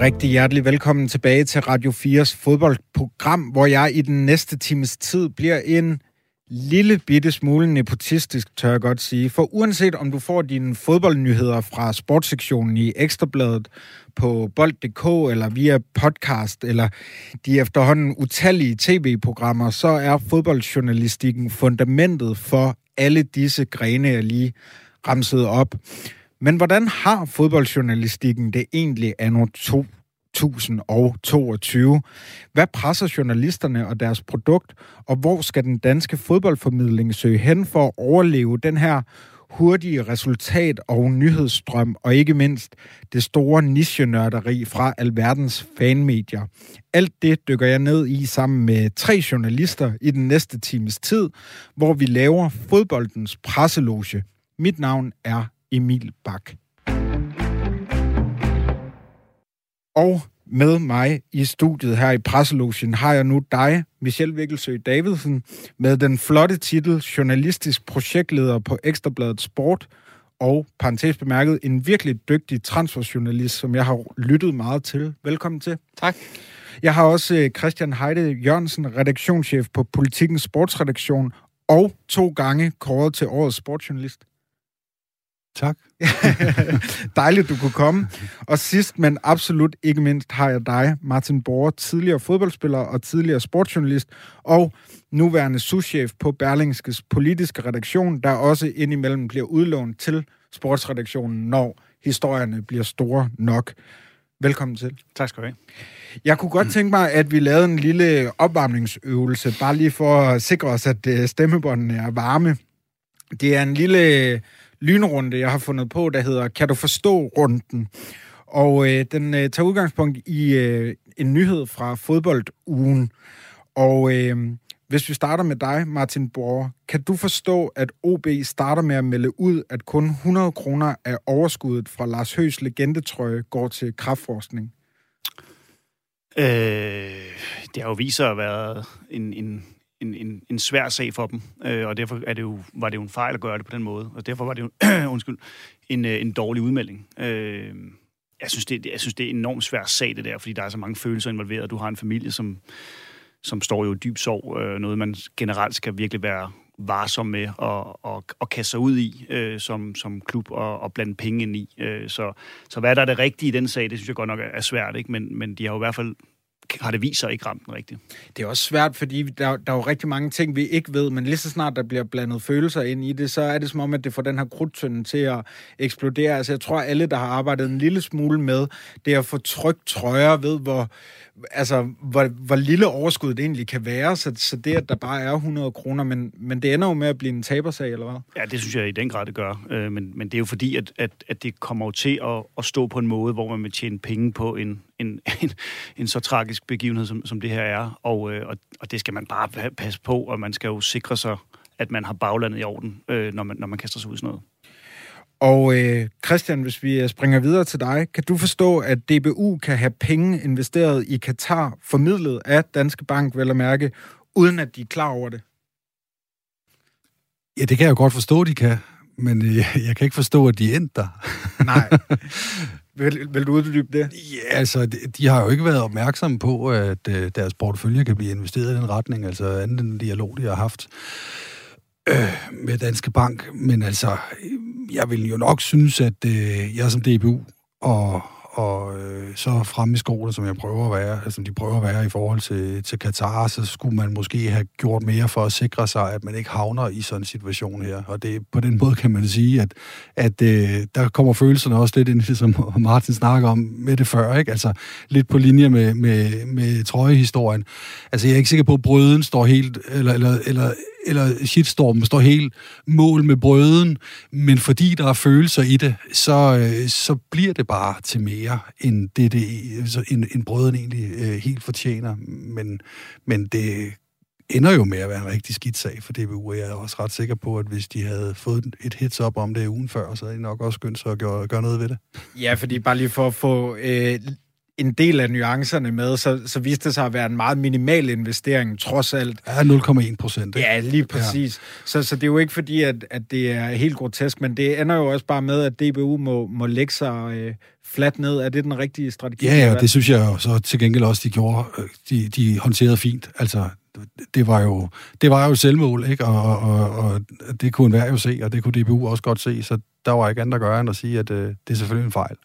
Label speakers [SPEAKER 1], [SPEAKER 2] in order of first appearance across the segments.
[SPEAKER 1] Rigtig hjertelig velkommen tilbage til Radio 4's fodboldprogram, hvor jeg i den næste times tid bliver en lille bitte smule nepotistisk, tør jeg godt sige. For uanset om du får dine fodboldnyheder fra sportssektionen i Ekstrabladet, på bold.dk eller via podcast eller de efterhånden utallige tv-programmer, så er fodboldjournalistikken fundamentet for alle disse grene, jeg lige ramsede op. Men hvordan har fodboldjournalistikken det egentlig anno 2022? Hvad presser journalisterne og deres produkt, og hvor skal den danske fodboldformidling søge hen for at overleve den her hurtige resultat- og nyhedsstrøm, og ikke mindst det store nischenørderi fra alverdens fanmedier. Alt det dykker jeg ned i sammen med tre journalister i den næste times tid, hvor vi laver fodboldens presseloge. Mit navn er Emil Bak. Og med mig i studiet her i Presselogen har jeg nu dig, Michelle Vikkelsø Davidsen, med den flotte titel Journalistisk projektleder på Ekstrabladet Sport, og parentes bemærket, en virkelig dygtig transferjournalist, som jeg har lyttet meget til. Velkommen til.
[SPEAKER 2] Tak.
[SPEAKER 1] Jeg har også øh, Christian Heide Jørgensen, redaktionschef på Politikens Sportsredaktion, og to gange kåret til årets sportsjournalist.
[SPEAKER 2] Tak.
[SPEAKER 1] Dejligt, du kunne komme. Og sidst, men absolut ikke mindst, har jeg dig, Martin Borger, tidligere fodboldspiller og tidligere sportsjournalist, og nuværende souschef på Berlingskes politiske redaktion, der også indimellem bliver udlånt til sportsredaktionen, når historierne bliver store nok. Velkommen til.
[SPEAKER 2] Tak skal du have.
[SPEAKER 1] Jeg kunne godt tænke mig, at vi lavede en lille opvarmningsøvelse, bare lige for at sikre os, at øh, stemmebåndene er varme. Det er en lille lynrunde, jeg har fundet på, der hedder Kan du forstå runden? Og øh, den øh, tager udgangspunkt i øh, en nyhed fra fodboldugen. Og øh, hvis vi starter med dig, Martin Borger, kan du forstå, at OB starter med at melde ud, at kun 100 kroner af overskuddet fra Lars Høs legendetrøje går til kraftforskning?
[SPEAKER 2] Øh, det har jo vist sig at være en, en en, en, en svær sag for dem, øh, og derfor er det jo, var det jo en fejl at gøre det på den måde, og derfor var det jo undskyld, en, øh, en dårlig udmelding. Øh, jeg, synes, det, jeg synes, det er en enormt svær sag, det der, fordi der er så mange følelser involveret. Du har en familie, som, som står jo i dyb sorg, øh, noget man generelt skal virkelig være varsom med og, og, og kaste sig ud i øh, som, som klub og, og blande penge ind i. Øh, så, så hvad der er det rigtige i den sag, det synes jeg godt nok er svært, ikke? Men, men de har jo i hvert fald har det vist sig ikke ramt den rigtigt.
[SPEAKER 1] Det er også svært, fordi der, der er jo rigtig mange ting, vi ikke ved, men lige så snart der bliver blandet følelser ind i det, så er det som om, at det får den her krudtønde til at eksplodere. Altså jeg tror, alle, der har arbejdet en lille smule med det at få trygt trøjer, ved hvor, altså, hvor, hvor lille overskuddet egentlig kan være, så, så det, at der bare er 100 kroner, men, men det ender jo med at blive en tabersag, eller hvad?
[SPEAKER 2] Ja, det synes jeg i den grad, det gør. Øh, men, men det er jo fordi, at, at, at det kommer jo til at, at stå på en måde, hvor man vil tjene penge på en, en, en, en så tragisk begivenhed, som, som det her er. Og, øh, og, og det skal man bare passe på, og man skal jo sikre sig, at man har baglandet i orden, øh, når, man, når man kaster sig ud i sådan noget.
[SPEAKER 1] Og øh, Christian, hvis vi øh, springer videre til dig, kan du forstå, at DBU kan have penge investeret i Katar, formidlet af Danske Bank, vel at mærke, uden at de er klar over det?
[SPEAKER 3] Ja, det kan jeg jo godt forstå, de kan, men øh, jeg kan ikke forstå, at de endte der.
[SPEAKER 1] Nej. Vil, vil du uddybe det?
[SPEAKER 3] Ja, altså, de, de har jo ikke været opmærksomme på, at øh, deres portefølje kan blive investeret i den retning, altså anden den dialog, de har haft øh, med Danske Bank. Men altså, jeg vil jo nok synes, at øh, jeg som DBU og og øh, så fremme i skolen, som jeg prøver at være, altså, som de prøver at være i forhold til, til Katar, så skulle man måske have gjort mere for at sikre sig, at man ikke havner i sådan en situation her. Og det, på den måde kan man sige, at, at øh, der kommer følelserne også lidt ind, som Martin snakker om med det før, ikke? Altså lidt på linje med, med, med trøjehistorien. Altså jeg er ikke sikker på, at brøden står helt, eller, eller, eller eller shitstormen står helt mål med brøden, men fordi der er følelser i det, så, øh, så bliver det bare til mere, end det, det altså, end, end brøden egentlig øh, helt fortjener. Men, men det ender jo med at være en rigtig skidt sag for DBU, og jeg er også ret sikker på, at hvis de havde fået et hits op om det ugen før, så havde de nok også skyndt sig at gøre, gøre noget ved det.
[SPEAKER 1] Ja, fordi bare lige for at få øh, en del af nuancerne med, så, så viste det sig at være en meget minimal investering, trods alt.
[SPEAKER 3] Ja, 0,1 procent.
[SPEAKER 1] Ja, lige præcis. Ja. Så, så det er jo ikke fordi, at, at det er helt grotesk, men det ender jo også bare med, at DBU må, må lægge sig øh, fladt ned. Er det den rigtige strategi?
[SPEAKER 3] Ja, ja, det synes jeg jo så til gengæld også, de gjorde. Øh, de, de håndterede fint. Altså, det var jo, det var jo selvmål, ikke? Og, og, og det kunne enhver jo se, og det kunne DBU også godt se, så der var ikke andet at gøre end at sige, at øh, det er selvfølgelig en fejl.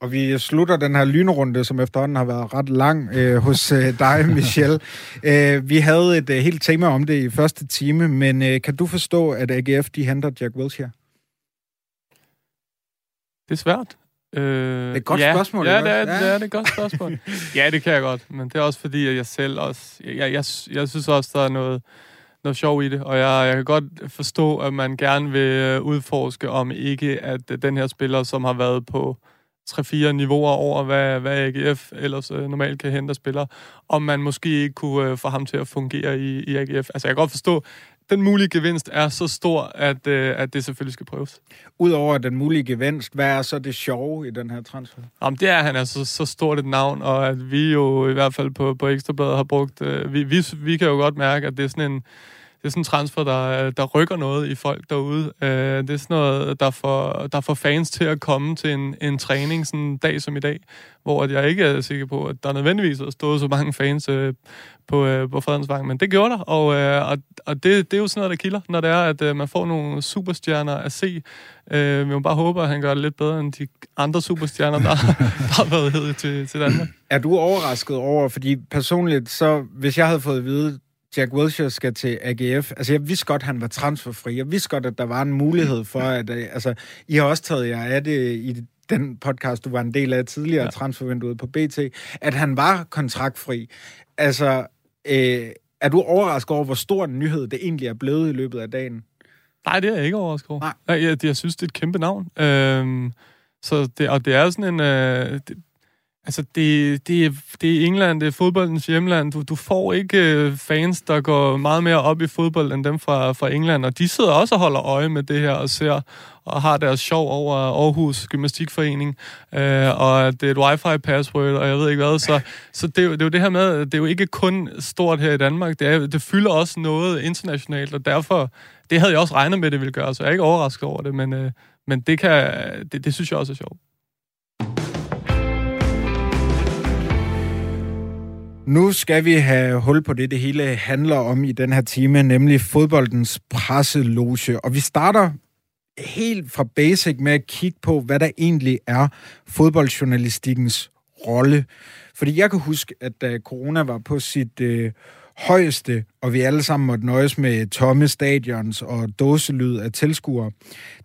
[SPEAKER 1] Og vi slutter den her lynrunde, som efterhånden har været ret lang øh, hos øh, dig, Michel. øh, vi havde et øh, helt tema om det i første time, men øh, kan du forstå, at AGF de henter Jack Wilshere?
[SPEAKER 4] Det er svært.
[SPEAKER 1] Øh, det er et godt ja, spørgsmål.
[SPEAKER 4] Ja, det er, ja. det er et godt spørgsmål. ja, det kan jeg godt, men det er også fordi, at jeg selv også... Jeg, jeg, jeg synes også, der er noget, noget sjov i det, og jeg, jeg kan godt forstå, at man gerne vil øh, udforske, om ikke at den her spiller, som har været på 3-4 niveauer over, hvad, hvad AGF ellers øh, normalt kan hente spillere, om man måske ikke kunne øh, få ham til at fungere i, i AGF. Altså, jeg kan godt forstå, den mulige gevinst er så stor, at, øh, at det selvfølgelig skal prøves.
[SPEAKER 1] Udover den mulige gevinst, hvad er så det sjove i den her transfer?
[SPEAKER 4] Jamen, det er, at han er så, så stort et navn, og at vi jo i hvert fald på, på Ekstrabladet har brugt... Øh, vi, vi, vi kan jo godt mærke, at det er sådan en det er sådan en transfer, der, der rykker noget i folk derude. Øh, det er sådan noget, der får, der får fans til at komme til en, en træning sådan en dag som i dag, hvor at jeg ikke er sikker på, at der nødvendigvis har stået så mange fans øh, på, øh, på Fredensvang, men det gjorde der, og, øh, og, og det, det er jo sådan noget, der kilder, når det er, at øh, man får nogle superstjerner at se. Øh, vi må bare håbe, at han gør det lidt bedre end de andre superstjerner, der, der har været hed til, til Danmark.
[SPEAKER 1] Er du overrasket over, fordi personligt, så hvis jeg havde fået at vide, Jack Wilshere skal til AGF. Altså, jeg vidste godt, han var transferfri. Jeg vidste godt, at der var en mulighed for, at... Øh, altså, I har også taget jer af det i den podcast, du var en del af tidligere, ja. transfervinduet på BT, at han var kontraktfri. Altså, øh, er du overrasket over, hvor stor en nyhed det egentlig er blevet i løbet af dagen?
[SPEAKER 4] Nej, det er jeg ikke overrasket over. Nej. Jeg, jeg, jeg synes, det er et kæmpe navn. Øhm, så det, og det er sådan en... Øh, det, Altså, det, det, det er England, det er fodboldens hjemland. Du, du får ikke øh, fans, der går meget mere op i fodbold, end dem fra, fra England. Og de sidder også og holder øje med det her og ser og har deres sjov over Aarhus Gymnastikforening, øh, og det er et wifi-password, og jeg ved ikke hvad. Så, så det, er jo, det er jo det her med, det er jo ikke kun stort her i Danmark, det, er, det fylder også noget internationalt, og derfor, det havde jeg også regnet med, det ville gøre, så jeg er ikke overrasket over det, men, øh, men det, kan, det, det synes jeg også er sjovt.
[SPEAKER 1] Nu skal vi have hul på det, det hele handler om i den her time, nemlig fodboldens presseloge. Og vi starter helt fra basic med at kigge på, hvad der egentlig er fodboldjournalistikkens rolle. Fordi jeg kan huske, at da corona var på sit øh, højeste, og vi alle sammen måtte nøjes med tomme stadions og dåselyd af tilskuere,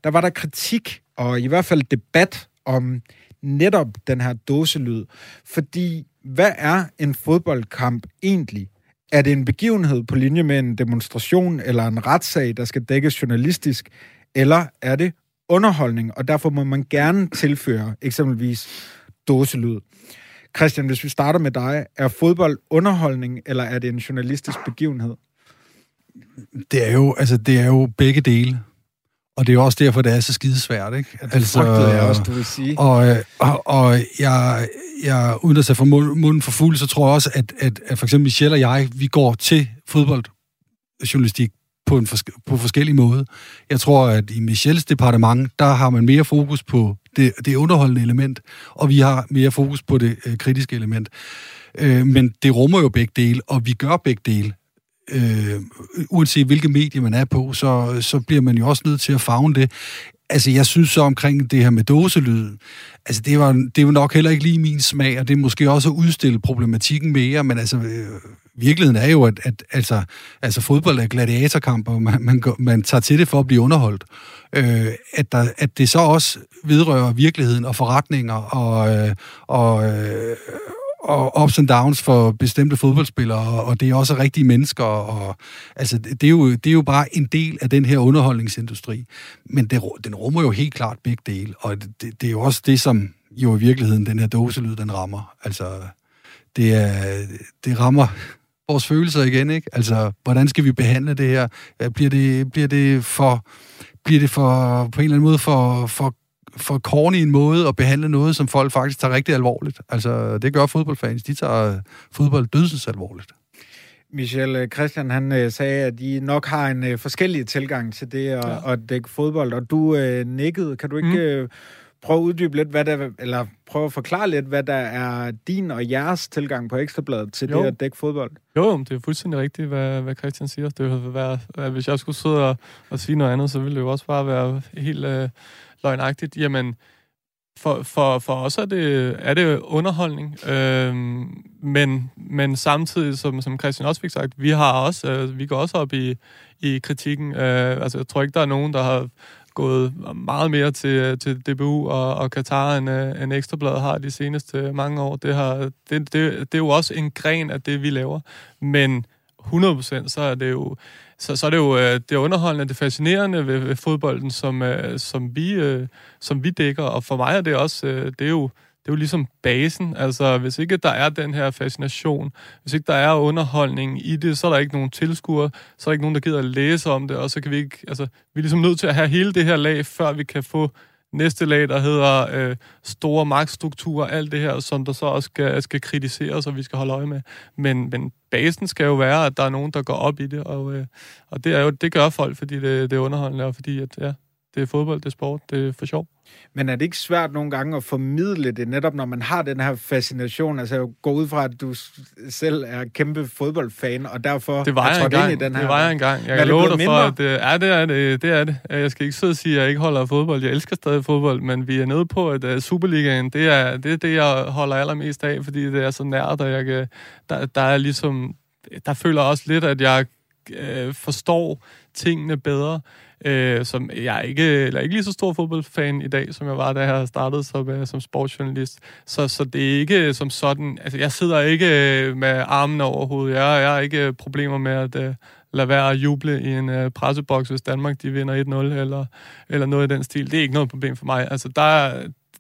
[SPEAKER 1] der var der kritik, og i hvert fald debat om netop den her dåselyd. Fordi hvad er en fodboldkamp egentlig? Er det en begivenhed på linje med en demonstration eller en retssag, der skal dækkes journalistisk? Eller er det underholdning, og derfor må man gerne tilføre eksempelvis dåselyd? Christian, hvis vi starter med dig, er fodbold underholdning, eller er det en journalistisk begivenhed?
[SPEAKER 3] Det er jo, altså, det er jo begge dele. Og det er jo også derfor, det er så skidesvært, ikke?
[SPEAKER 1] Ja, det altså, jeg også, du vil sige.
[SPEAKER 3] Og, øh, og, og jeg, jeg, uden at tage for munden for fuld, så tror jeg også, at, at, at for eksempel Michelle og jeg, vi går til fodboldjournalistik på en fors- på forskellige måder. Jeg tror, at i Michelles departement, der har man mere fokus på det, det underholdende element, og vi har mere fokus på det øh, kritiske element. Øh, men det rummer jo begge dele, og vi gør begge dele øh, uanset hvilket medie man er på, så, så bliver man jo også nødt til at fagne det. Altså, jeg synes så omkring det her med dåselyden, altså, det var, det var nok heller ikke lige min smag, og det er måske også at udstille problematikken mere, men altså, øh, virkeligheden er jo, at, at altså, altså fodbold er gladiatorkamp, og man, man, man tager til det for at blive underholdt. Øh, at, der, at det så også vedrører virkeligheden og forretninger og, øh, og, øh, og ups and downs for bestemte fodboldspillere, og det er også rigtige mennesker, og altså, det er, jo, det er jo bare en del af den her underholdningsindustri. Men det, den rummer jo helt klart begge dele, og det, det er jo også det, som jo i virkeligheden den her doselyd, den rammer. Altså, det, er, det rammer vores følelser igen, ikke? Altså, hvordan skal vi behandle det her? Bliver det, bliver det for, bliver det for på en eller anden måde for, for for corny en måde at behandle noget, som folk faktisk tager rigtig alvorligt. Altså, det gør fodboldfans. De tager fodbold dødsens alvorligt.
[SPEAKER 1] Michel øh, Christian, han øh, sagde, at I nok har en øh, forskellig tilgang til det at, ja. at dække fodbold, og du øh, nikkede. Kan du ikke mm. Prøve at uddybe lidt, hvad der, eller prøve at forklare lidt, hvad der er din og jeres tilgang på Ekstrabladet til jo. det at dække fodbold?
[SPEAKER 4] Jo, det er fuldstændig rigtigt, hvad, hvad Christian siger. Det vil være, hvis jeg skulle sidde og, og sige noget andet, så ville det jo også bare være helt øh, løgnagtigt. Jamen, for, for, for os er det, er det underholdning, øh, men, men samtidig, som, som Christian også fik sagt, vi har også, øh, vi går også op i, i kritikken. Øh, altså, jeg tror ikke, der er nogen, der har gået meget mere til, øh, til DBU og, og Katar, end, øh, end Ekstrabladet har de seneste mange år. Det, har, det, det, det er jo også en gren af det, vi laver. Men 100% så er det jo så, så er det jo øh, det er underholdende, det fascinerende ved, ved fodbolden, som, som, vi, som vi dækker. Og for mig er det også, det er jo det er jo ligesom basen. Altså, hvis ikke der er den her fascination, hvis ikke der er underholdning i det, så er der ikke nogen tilskuere, så er der ikke nogen, der gider at læse om det, og så kan vi ikke, altså, vi er ligesom nødt til at have hele det her lag, før vi kan få næste lag, der hedder øh, store magtstrukturer, alt det her, som der så også skal, skal kritiseres, og vi skal holde øje med. Men, men basen skal jo være, at der er nogen, der går op i det, og, øh, og det, er jo, det gør folk, fordi det, det er underholdende, og fordi at, ja, det er fodbold, det er sport, det er for sjov.
[SPEAKER 1] Men er det ikke svært nogle gange at formidle det, netop når man har den her fascination? Altså, jeg går ud fra, at du selv er kæmpe fodboldfan, og derfor
[SPEAKER 4] det var
[SPEAKER 1] er
[SPEAKER 4] trådt ind i den her... Det var jeg engang. Jeg kan love dig for, at det, ja, det er det, det er det. Jeg skal ikke sidde og sige, at jeg ikke holder af fodbold. Jeg elsker stadig fodbold, men vi er nede på, at uh, Superligaen, det er, det er det, jeg holder allermest af, fordi det er så nært, og jeg kan, der, der er ligesom... Der føler også lidt, at jeg øh, forstår tingene bedre øh, som jeg er ikke, eller ikke lige så stor fodboldfan i dag, som jeg var, da jeg startede som, øh, som sportsjournalist. Så, så det er ikke øh, som sådan, altså jeg sidder ikke øh, med armen over hovedet. Jeg, jeg har ikke øh, problemer med at Øh, lade være at juble i en øh, presseboks, hvis Danmark de vinder 1-0, eller, eller noget i den stil. Det er ikke noget problem for mig. Altså der,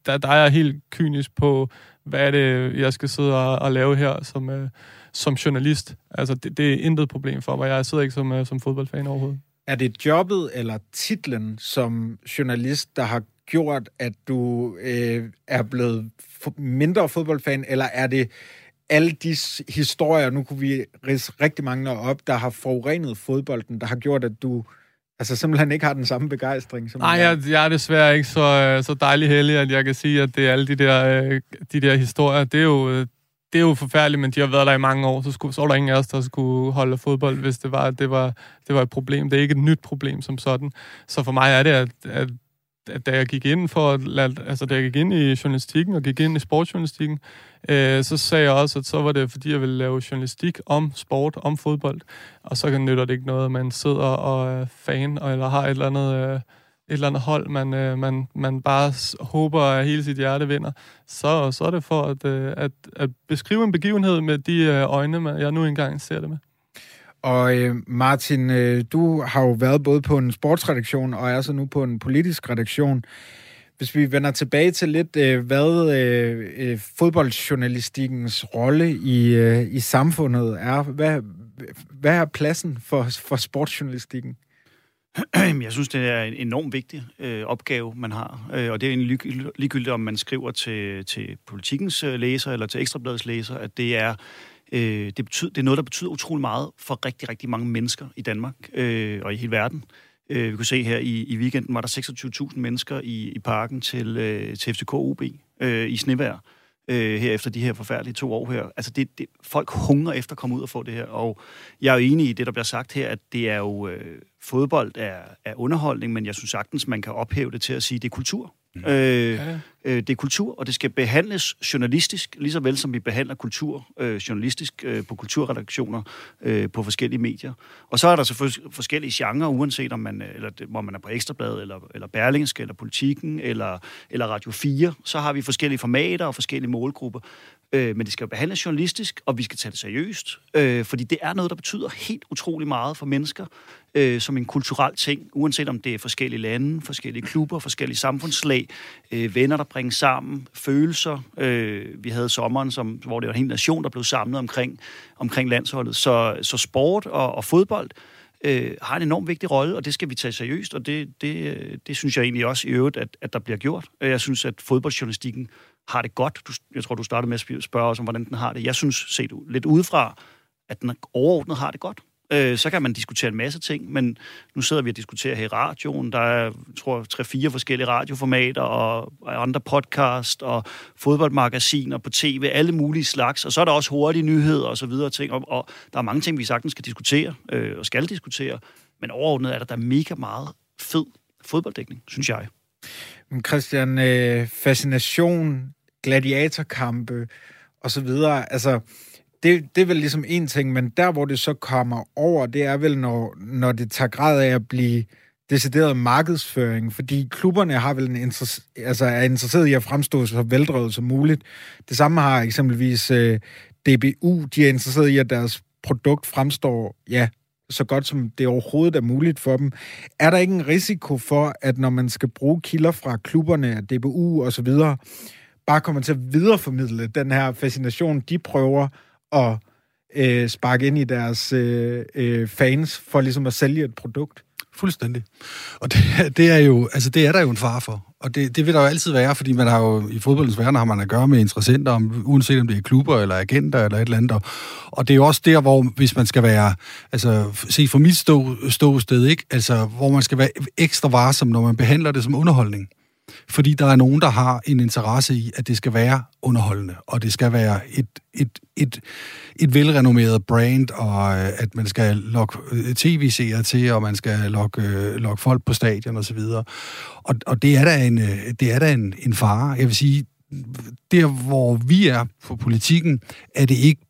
[SPEAKER 4] der, der er jeg helt kynisk på, hvad er det, jeg skal sidde og, og lave her som, øh, som journalist. Altså, det, det er intet problem for mig. Jeg sidder ikke som, uh, som fodboldfan overhovedet.
[SPEAKER 1] Er det jobbet eller titlen som journalist, der har gjort, at du øh, er blevet mindre fodboldfan, eller er det alle de historier, nu kunne vi rise rigtig mange op, der har forurenet fodbolden, der har gjort, at du altså simpelthen ikke har den samme begejstring?
[SPEAKER 4] Som Nej, jeg, jeg er desværre ikke så, øh, så dejlig heldig, at jeg kan sige, at det er alle de der, øh, de der historier. Det er jo det er jo forfærdeligt, men de har været der i mange år, så, skulle, så var der ingen af os, der skulle holde fodbold, hvis det var, det var, det var et problem. Det er ikke et nyt problem som sådan. Så for mig er det, at, at, at da jeg gik ind for at lade, altså da jeg gik ind i journalistikken og gik ind i sportsjournalistikken, øh, så sagde jeg også, at så var det, fordi jeg ville lave journalistik om sport, om fodbold. Og så kan nytter det ikke noget, at man sidder og er fan, eller har et eller andet... Øh, eller andet hold, man, øh, man, man bare håber, at hele sit hjerte vinder, så, så er det for at, øh, at, at beskrive en begivenhed med de øh, øjne, jeg nu engang ser det med.
[SPEAKER 1] Og øh, Martin, øh, du har jo været både på en sportsredaktion og er så nu på en politisk redaktion. Hvis vi vender tilbage til lidt, øh, hvad øh, øh fodboldjournalistikkens rolle i, øh, i samfundet er, hvad, hvad er pladsen for, for sportsjournalistikken?
[SPEAKER 2] Jeg synes, det er en enormt vigtig øh, opgave, man har. Øh, og det er egentlig ligegyldigt, om man skriver til, til politikens øh, læser eller til Ekstrabladets læser, at det er, øh, det, betyder, det er noget, der betyder utrolig meget for rigtig, rigtig mange mennesker i Danmark øh, og i hele verden. Øh, vi kunne se her i, i weekenden, var der 26.000 mennesker i, i parken til, øh, til FCK OB øh, i snevejr øh, her efter de her forfærdelige to år her. Altså, det, det, folk hungrer efter at komme ud og få det her, og jeg er jo enig i det, der bliver sagt her, at det er jo, øh, fodbold er, er underholdning, men jeg synes sagtens, man kan ophæve det til at sige, at det er kultur. Mm. Øh, ja. øh, det er kultur, og det skal behandles journalistisk, lige så vel som vi behandler kultur øh, journalistisk øh, på kulturredaktioner øh, på forskellige medier. Og så er der selvfølgelig forskellige genrer, uanset om man, eller, hvor man er på Ekstrabladet, eller, eller Berlingske, eller Politikken, eller, eller Radio 4. Så har vi forskellige formater og forskellige målgrupper. Øh, men det skal behandles journalistisk, og vi skal tage det seriøst, øh, fordi det er noget, der betyder helt utrolig meget for mennesker, øh, som en kulturel ting, uanset om det er forskellige lande, forskellige klubber, forskellige samfundslag, øh, venner, der bringes sammen, følelser. Øh, vi havde sommeren, som, hvor det var en hel nation, der blev samlet omkring, omkring landsholdet. Så, så sport og, og fodbold øh, har en enormt vigtig rolle, og det skal vi tage seriøst, og det, det, øh, det synes jeg egentlig også i øvrigt, at, at der bliver gjort. Jeg synes, at fodboldjournalistikken har det godt. Du, jeg tror, du startede med at spørge os om, hvordan den har det. Jeg synes, set lidt udefra, at den overordnet har det godt. Øh, så kan man diskutere en masse ting, men nu sidder vi og diskuterer her i radioen. Der er, tror tre-fire forskellige radioformater og andre podcast og fodboldmagasiner på tv, alle mulige slags. Og så er der også hurtige nyheder og så videre ting. Og, og der er mange ting, vi sagtens skal diskutere øh, og skal diskutere. Men overordnet er der, der mega meget fed fodbolddækning, synes jeg.
[SPEAKER 1] Men Christian, øh, fascination, gladiatorkampe og så videre, altså det, det er vel ligesom en ting, men der, hvor det så kommer over, det er vel, når, når det tager grad af at blive decideret markedsføring, fordi klubberne har vel en interesse, altså er interesseret i at fremstå så veldrevet som muligt. Det samme har eksempelvis øh, DBU, de er interesseret i, at deres produkt fremstår, ja, så godt som det overhovedet er muligt for dem. Er der ikke en risiko for, at når man skal bruge kilder fra klubberne, DBU og så videre, bare kommer til at videreformidle den her fascination, de prøver at øh, sparke ind i deres øh, øh, fans for ligesom at sælge et produkt.
[SPEAKER 3] Fuldstændig. Og det, det, er jo, altså det er der jo en far for. Og det, det vil der jo altid være, fordi man har jo i fodboldens verden har man at gøre med interessenter, om, uanset om det er klubber eller agenter eller et eller andet. Og det er jo også der, hvor hvis man skal være, altså se fra mit stå, ståsted, ikke? Altså, hvor man skal være ekstra varsom, når man behandler det som underholdning fordi der er nogen, der har en interesse i, at det skal være underholdende, og det skal være et, et, et, et velrenommeret brand, og øh, at man skal lokke øh, tv-seere til, og man skal lokke, øh, lokke folk på stadion osv. Og, og det er da en, det er da en, en fare. Jeg vil sige, der hvor vi er på politikken, er det ikke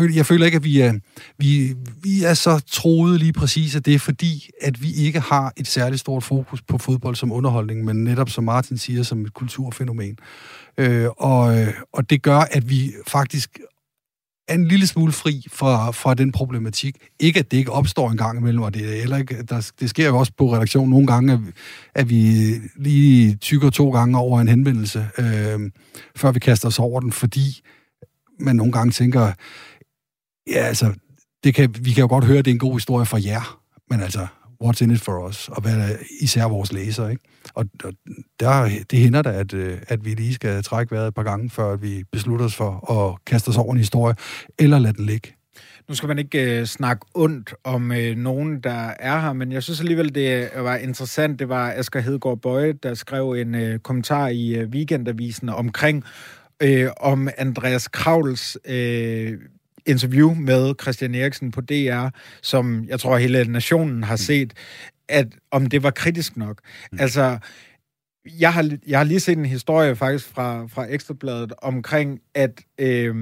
[SPEAKER 3] Øh, jeg føler ikke, at vi er, vi, vi er så troede lige præcis af det, fordi at vi ikke har et særligt stort fokus på fodbold som underholdning, men netop, som Martin siger, som et kulturfænomen. Øh, og, og det gør, at vi faktisk er en lille smule fri fra, fra den problematik. Ikke, at det ikke opstår en gang imellem, og det, eller ikke, der, det sker jo også på redaktion nogle gange, at, at vi lige tykker to gange over en henvendelse, øh, før vi kaster os over den, fordi man nogle gange tænker, ja, altså, det kan, vi kan jo godt høre, at det er en god historie for jer, men altså, what's in it for us, og hvad er især vores læsere, ikke? Og, og der, det hænder da, at, øh, at vi lige skal trække vejret et par gange, før vi beslutter os for at kaste os over en historie, eller lade den ligge.
[SPEAKER 1] Nu skal man ikke øh, snakke ondt om øh, nogen, der er her, men jeg synes alligevel, det øh, var interessant. Det var Asger Hedegaard Bøje, der skrev en øh, kommentar i øh, Weekendavisen omkring øh, om Andreas Kravls øh, interview med Christian Eriksen på DR, som jeg tror hele nationen har mm. set, at om det var kritisk nok. Mm. Altså, jeg har, jeg har lige set en historie faktisk fra, fra Ekstrabladet omkring, at, øh,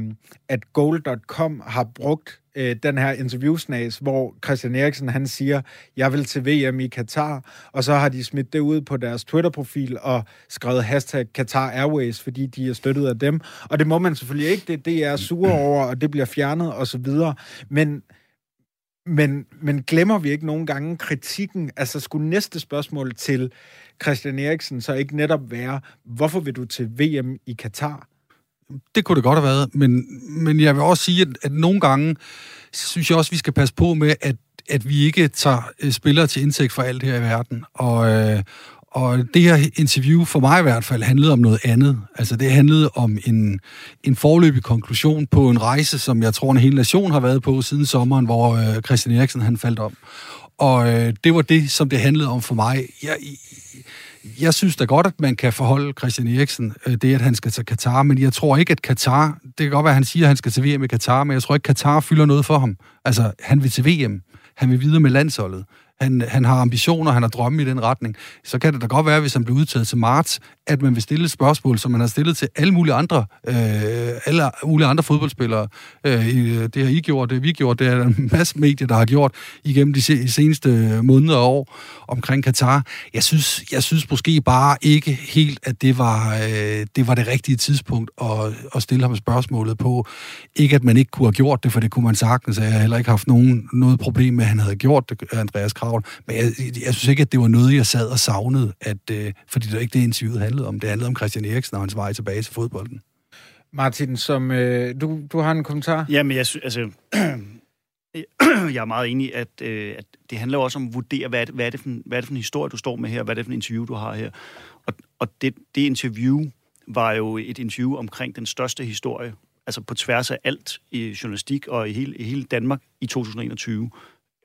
[SPEAKER 1] at Goal.com har brugt øh, den her interviewsnas, hvor Christian Eriksen han siger, jeg vil til VM i Katar, og så har de smidt det ud på deres Twitter-profil og skrevet hashtag Qatar Airways, fordi de er støttet af dem. Og det må man selvfølgelig ikke, det, det er sure over, og det bliver fjernet og så videre. Men men, men glemmer vi ikke nogle gange kritikken? Altså skulle næste spørgsmål til Christian Eriksen så ikke netop være, hvorfor vil du til VM i Katar?
[SPEAKER 3] Det kunne det godt have været, men, men jeg vil også sige, at, at nogle gange synes jeg også, at vi skal passe på med, at, at vi ikke tager øh, spillere til indtægt for alt her i verden. Og, øh, og det her interview, for mig i hvert fald, handlede om noget andet. Altså det handlede om en, en forløbig konklusion på en rejse, som jeg tror en hel nation har været på siden sommeren, hvor øh, Christian Eriksen han faldt om. Og øh, det var det, som det handlede om for mig. Jeg, jeg synes da godt, at man kan forholde Christian Eriksen øh, det, at han skal til Katar, men jeg tror ikke, at Katar, det kan godt være, at han siger, at han skal til VM i Katar, men jeg tror ikke, at Katar fylder noget for ham. Altså, han vil til VM. Han vil videre med landsholdet han, han har ambitioner, han har drømme i den retning, så kan det da godt være, hvis han bliver udtaget til marts, at man vil stille et spørgsmål, som man har stillet til alle mulige andre, øh, alle mulige andre fodboldspillere. Øh, det har I gjort, det har vi gjort, det er en masse medier, der har gjort igennem de seneste måneder og år omkring Katar. Jeg synes, jeg synes måske bare ikke helt, at det var, øh, det var det rigtige tidspunkt at, at stille ham spørgsmålet på. Ikke, at man ikke kunne have gjort det, for det kunne man sagtens. Jeg har heller ikke haft nogen, noget problem med, at han havde gjort det, Andreas Kravl. Men jeg, jeg synes ikke, at det var noget, jeg sad og savnede, at, øh, fordi det var ikke det, interviewet handlede om. Det handlede om Christian Eriksen og hans vej tilbage til fodbolden.
[SPEAKER 1] Martin, som øh, du, du har en kommentar?
[SPEAKER 2] Jamen, jeg synes, altså, jeg er meget enig, at, øh, at det handler også om at vurdere, hvad er, det, hvad, er det for, hvad er det for en historie, du står med her, hvad er det for en interview, du har her. Og, og det, det interview var jo et interview omkring den største historie, altså på tværs af alt i journalistik og i hele, i hele Danmark i 2021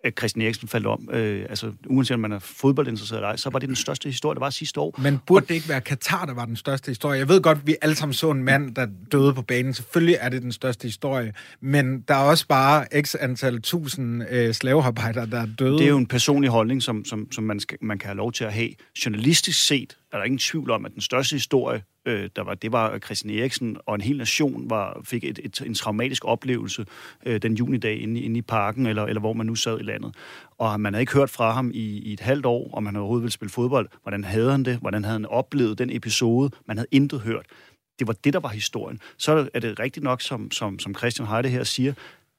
[SPEAKER 2] at Christian Eriksen faldt om. Øh, altså, uanset om man er fodboldinteresseret eller ej, så var det den største historie, der var sidste år.
[SPEAKER 1] Men burde det ikke være Katar, der var den største historie? Jeg ved godt, at vi alle sammen så en mand, der døde på banen. Selvfølgelig er det den største historie. Men der er også bare x antal tusind øh, slavearbejdere, der er døde.
[SPEAKER 2] Det er jo en personlig holdning, som, som, som man, skal, man kan have lov til at have. Journalistisk set er der ingen tvivl om, at den største historie, øh, der var, det var Christian Eriksen, og en hel nation var, fik et, et, en traumatisk oplevelse øh, den junidag inde, inde i parken, eller, eller hvor man nu sad i landet. Og man havde ikke hørt fra ham i, i et halvt år, om han overhovedet ville spille fodbold. Hvordan havde han det? Hvordan havde han oplevet den episode? Man havde intet hørt. Det var det, der var historien. Så er det rigtigt nok, som, som, som Christian Heide her siger,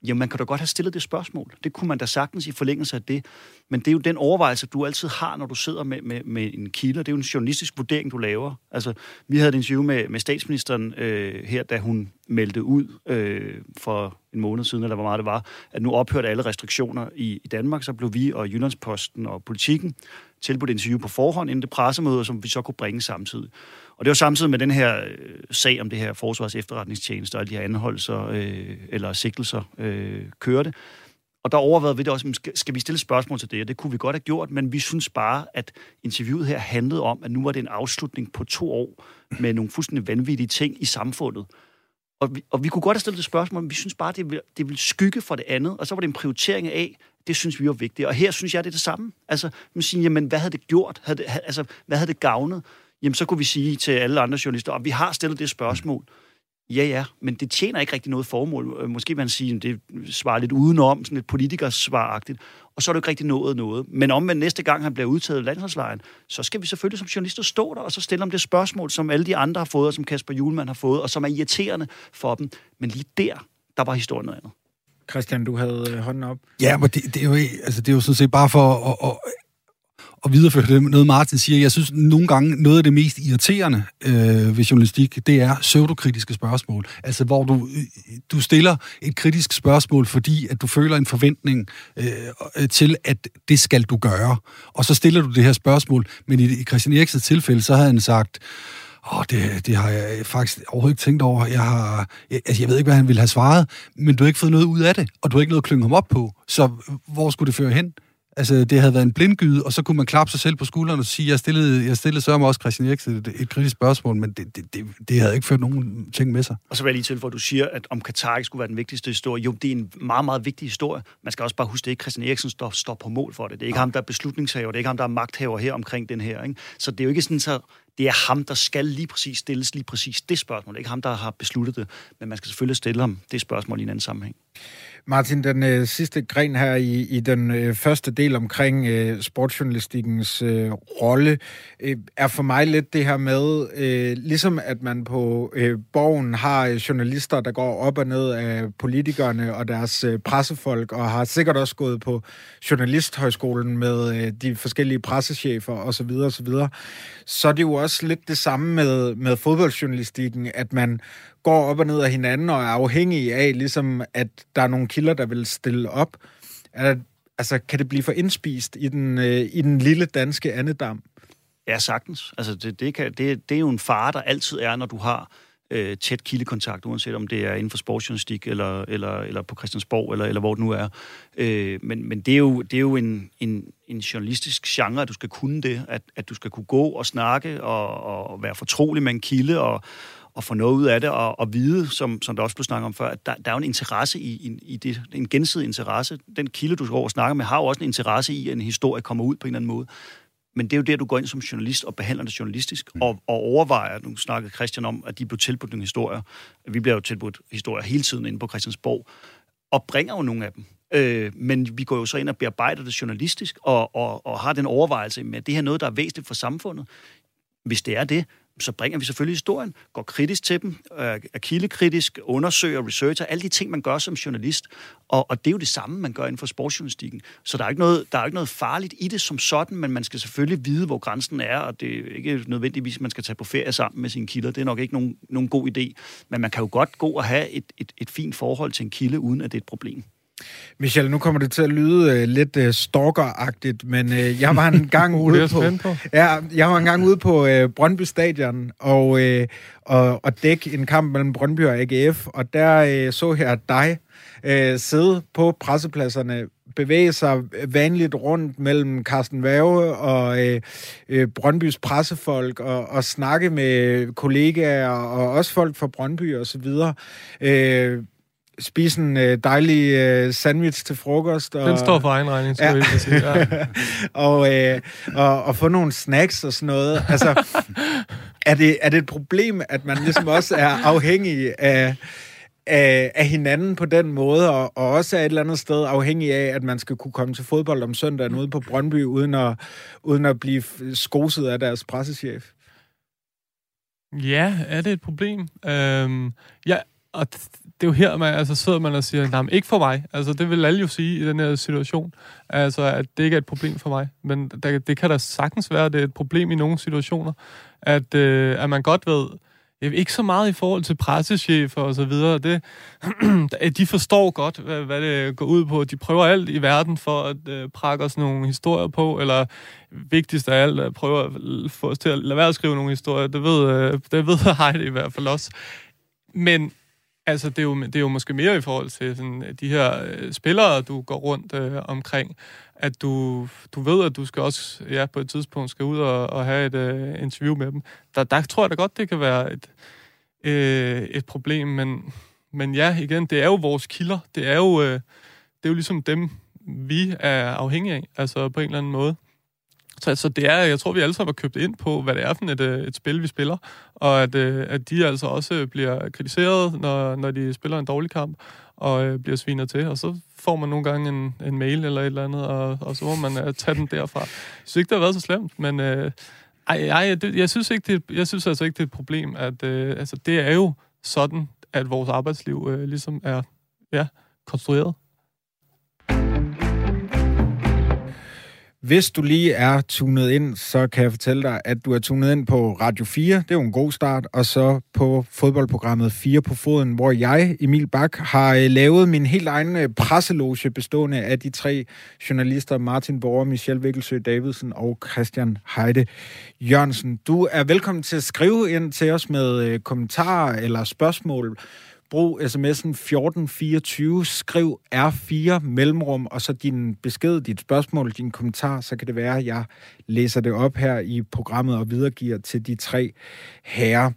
[SPEAKER 2] Jamen, man kan da godt have stillet det spørgsmål. Det kunne man da sagtens i forlængelse af det. Men det er jo den overvejelse, du altid har, når du sidder med, med, med en kilde. Det er jo en journalistisk vurdering, du laver. Altså, vi havde et interview med, med statsministeren øh, her, da hun meldte ud øh, for en måned siden, eller hvor meget det var, at nu ophørte alle restriktioner i, i Danmark. Så blev vi og Jyllandsposten og Politikken tilbudt interview på forhånd inden det pressemøde, som vi så kunne bringe samtidig. Og det var samtidig med den her øh, sag om det her forsvars efterretningstjeneste og alle de her anholdelser øh, eller sigtelser øh, kørte. Og der overvejede vi det også, skal, skal vi stille spørgsmål til det? Og det kunne vi godt have gjort, men vi synes bare, at interviewet her handlede om, at nu var det en afslutning på to år med nogle fuldstændig vanvittige ting i samfundet. Og vi, og vi kunne godt have stillet det spørgsmål, men vi synes bare, det ville, det vil skygge for det andet. Og så var det en prioritering af, det synes vi var vigtigt. Og her synes jeg, det er det samme. Altså, man siger, jamen, hvad havde det gjort? Havde det, altså, hvad havde det gavnet? Jamen så kunne vi sige til alle andre journalister, at vi har stillet det spørgsmål. Ja, ja, men det tjener ikke rigtig noget formål. Øh, måske man sige, at det svarer lidt udenom, sådan lidt politikersvaragtigt, og så er det ikke rigtig nået noget. Men om man næste gang han bliver udtaget i landsholdslejen, så skal vi selvfølgelig som journalister stå der, og så stille om det spørgsmål, som alle de andre har fået, og som Kasper Julemand har fået, og som er irriterende for dem. Men lige der, der var historien noget andet.
[SPEAKER 1] Christian, du havde øh, hånden op.
[SPEAKER 3] Ja, men det, det, er jo, altså, det er jo sådan set bare for at, at og videreføre det, noget Martin siger. Jeg synes nogle gange, noget af det mest irriterende øh, ved journalistik, det er pseudokritiske spørgsmål. Altså, hvor du, øh, du stiller et kritisk spørgsmål, fordi at du føler en forventning øh, til, at det skal du gøre. Og så stiller du det her spørgsmål, men i, i Christian Eriksens tilfælde, så havde han sagt, Åh, oh, det, det har jeg faktisk overhovedet ikke tænkt over. Jeg, har, jeg, altså, jeg ved ikke, hvad han ville have svaret, men du har ikke fået noget ud af det, og du har ikke noget at klynge ham op på. Så hvor skulle det føre hen? Altså, det havde været en blindgyde, og så kunne man klappe sig selv på skulderen og sige, jeg stillede, jeg stillede så også Christian Eriksen et, et kritisk spørgsmål, men det, det, det, det havde ikke ført nogen ting med sig.
[SPEAKER 2] Og så vil jeg lige til, hvor du siger, at om Katar ikke skulle være den vigtigste historie. Jo, det er en meget, meget vigtig historie. Man skal også bare huske, at det ikke Christian Eriksen står, står på mål for det. Det er ikke ja. ham, der er beslutningshaver. Det er ikke ham, der er magthaver her omkring den her. Ikke? Så det er jo ikke sådan, så det er ham, der skal lige præcis stilles lige præcis det spørgsmål. Det er ikke ham, der har besluttet det. Men man skal selvfølgelig stille ham det spørgsmål i en anden sammenhæng.
[SPEAKER 1] Martin, den øh, sidste gren her i, i den øh, første del omkring øh, sportsjournalistikkens øh, rolle, øh, er for mig lidt det her med, øh, ligesom at man på øh, borgen har øh, journalister, der går op og ned af politikerne og deres øh, pressefolk, og har sikkert også gået på journalisthøjskolen med øh, de forskellige pressechefer osv. osv., så er det jo også lidt det samme med, med fodboldjournalistikken, at man går op og ned af hinanden og er afhængig af, ligesom at der er nogle kilder, der vil stille op. Er, altså, kan det blive for indspist i den, øh, i den lille danske andedam?
[SPEAKER 2] Ja, sagtens. Altså, det, det, kan, det, det er jo en fare, der altid er, når du har øh, tæt kildekontakt, uanset om det er inden for sportsjournalistik, eller, eller, eller på Christiansborg, eller, eller hvor det nu er. Øh, men men det er jo, det er jo en, en, en journalistisk genre, at du skal kunne det, at, at du skal kunne gå og snakke og, og være fortrolig med en kilde, og, og få noget ud af det, og, og vide, som, som der også blev snakket om før, at der, der er jo en interesse i, i, i det, en gensidig interesse. Den kilde, du går og snakker med, har jo også en interesse i, at en historie kommer ud på en eller anden måde. Men det er jo der, du går ind som journalist og behandler det journalistisk, mm. og, og overvejer, nu snakkede Christian om, at de blev tilbudt nogle historier. Vi bliver jo tilbudt historier hele tiden inde på Christiansborg, og bringer jo nogle af dem. Øh, men vi går jo så ind og bearbejder det journalistisk, og, og, og har den overvejelse med, at det her er noget, der er væsentligt for samfundet. Hvis det er det, så bringer vi selvfølgelig historien, går kritisk til dem, er kildekritisk, undersøger, researcher, alle de ting, man gør som journalist. Og, og det er jo det samme, man gør inden for sportsjournalistikken. Så der er, ikke noget, der er ikke noget farligt i det som sådan, men man skal selvfølgelig vide, hvor grænsen er, og det er ikke nødvendigvis, at man skal tage på ferie sammen med sine kilder. Det er nok ikke nogen, nogen god idé. Men man kan jo godt gå og have et, et, et fint forhold til en kilde, uden at det er et problem.
[SPEAKER 1] Michel, nu kommer det til at lyde uh, lidt uh, stalkeragtigt, men uh, jeg var en gang uh, ude på, på. Ja, jeg var en gang ude på uh, Brøndby Stadion og uh, og, og dække en kamp mellem Brøndby og AGF, og der uh, så jeg dig uh, sidde på pressepladserne bevæge sig vanligt rundt mellem Carsten Værge og øh, øh, Brøndbys pressefolk og, og snakke med kollegaer og også folk fra Brøndby og så videre. Øh, spise en øh, dejlig øh, sandwich til frokost.
[SPEAKER 4] Og, Den står for egen regning, skal ja. jeg sige. Ja.
[SPEAKER 1] og, øh, og, og få nogle snacks og sådan noget. Altså, er det, er det et problem, at man ligesom også er afhængig af af, af hinanden på den måde, og, og også er et eller andet sted afhængig af, at man skal kunne komme til fodbold om søndagen ude på Brøndby, uden at, uden at blive skoset af deres pressechef?
[SPEAKER 4] Ja, er det et problem? Øhm, ja, og det er jo her, man altså, sidder man og siger, nej, ikke for mig. Altså, det vil alle jo sige i den her situation. Altså, at det ikke er et problem for mig. Men der, det kan da sagtens være, at det er et problem i nogle situationer. At, øh, at man godt ved, ikke så meget i forhold til pressechefer og så videre. Det, de forstår godt, hvad, hvad det går ud på. De prøver alt i verden for at øh, prakke os nogle historier på, eller vigtigst af alt, øh, at prøve at få os til at lade være at skrive nogle historier. Det ved, øh, det ved Heidi i hvert fald også. Men altså, det, er jo, det er jo måske mere i forhold til sådan, øh, de her øh, spillere, du går rundt øh, omkring at du, du ved, at du skal også ja, på et tidspunkt skal ud og, og have et øh, interview med dem. Der, der tror jeg da godt, det kan være et, øh, et problem, men, men ja, igen, det er jo vores kilder. Det er jo, øh, det er jo ligesom dem, vi er afhængige af, altså på en eller anden måde. Så, så det er, jeg tror, vi alle sammen har købt ind på, hvad det er for et, øh, et spil, vi spiller, og at, øh, at de altså også øh, bliver kritiseret, når, når de spiller en dårlig kamp, og øh, bliver svinet til, og så får man nogle gange en, en mail eller et eller andet, og, og så må man uh, tage den derfra. Jeg synes ikke, det har været så slemt, men øh, ej, ej, det, jeg, synes ikke, det, jeg synes altså ikke, det er et problem. At, øh, altså, det er jo sådan, at vores arbejdsliv øh, ligesom er ja, konstrueret.
[SPEAKER 1] Hvis du lige er tunet ind, så kan jeg fortælle dig, at du er tunet ind på Radio 4. Det er jo en god start. Og så på fodboldprogrammet 4 på foden, hvor jeg, Emil Bak, har øh, lavet min helt egen øh, presseloge bestående af de tre journalister, Martin Borger, Michel Vikkelsø Davidsen og Christian Heide Jørgensen. Du er velkommen til at skrive ind til os med øh, kommentarer eller spørgsmål Brug sms'en 1424, skriv R4 mellemrum, og så din besked, dit spørgsmål, din kommentar, så kan det være, at jeg læser det op her i programmet og videregiver til de tre herrer.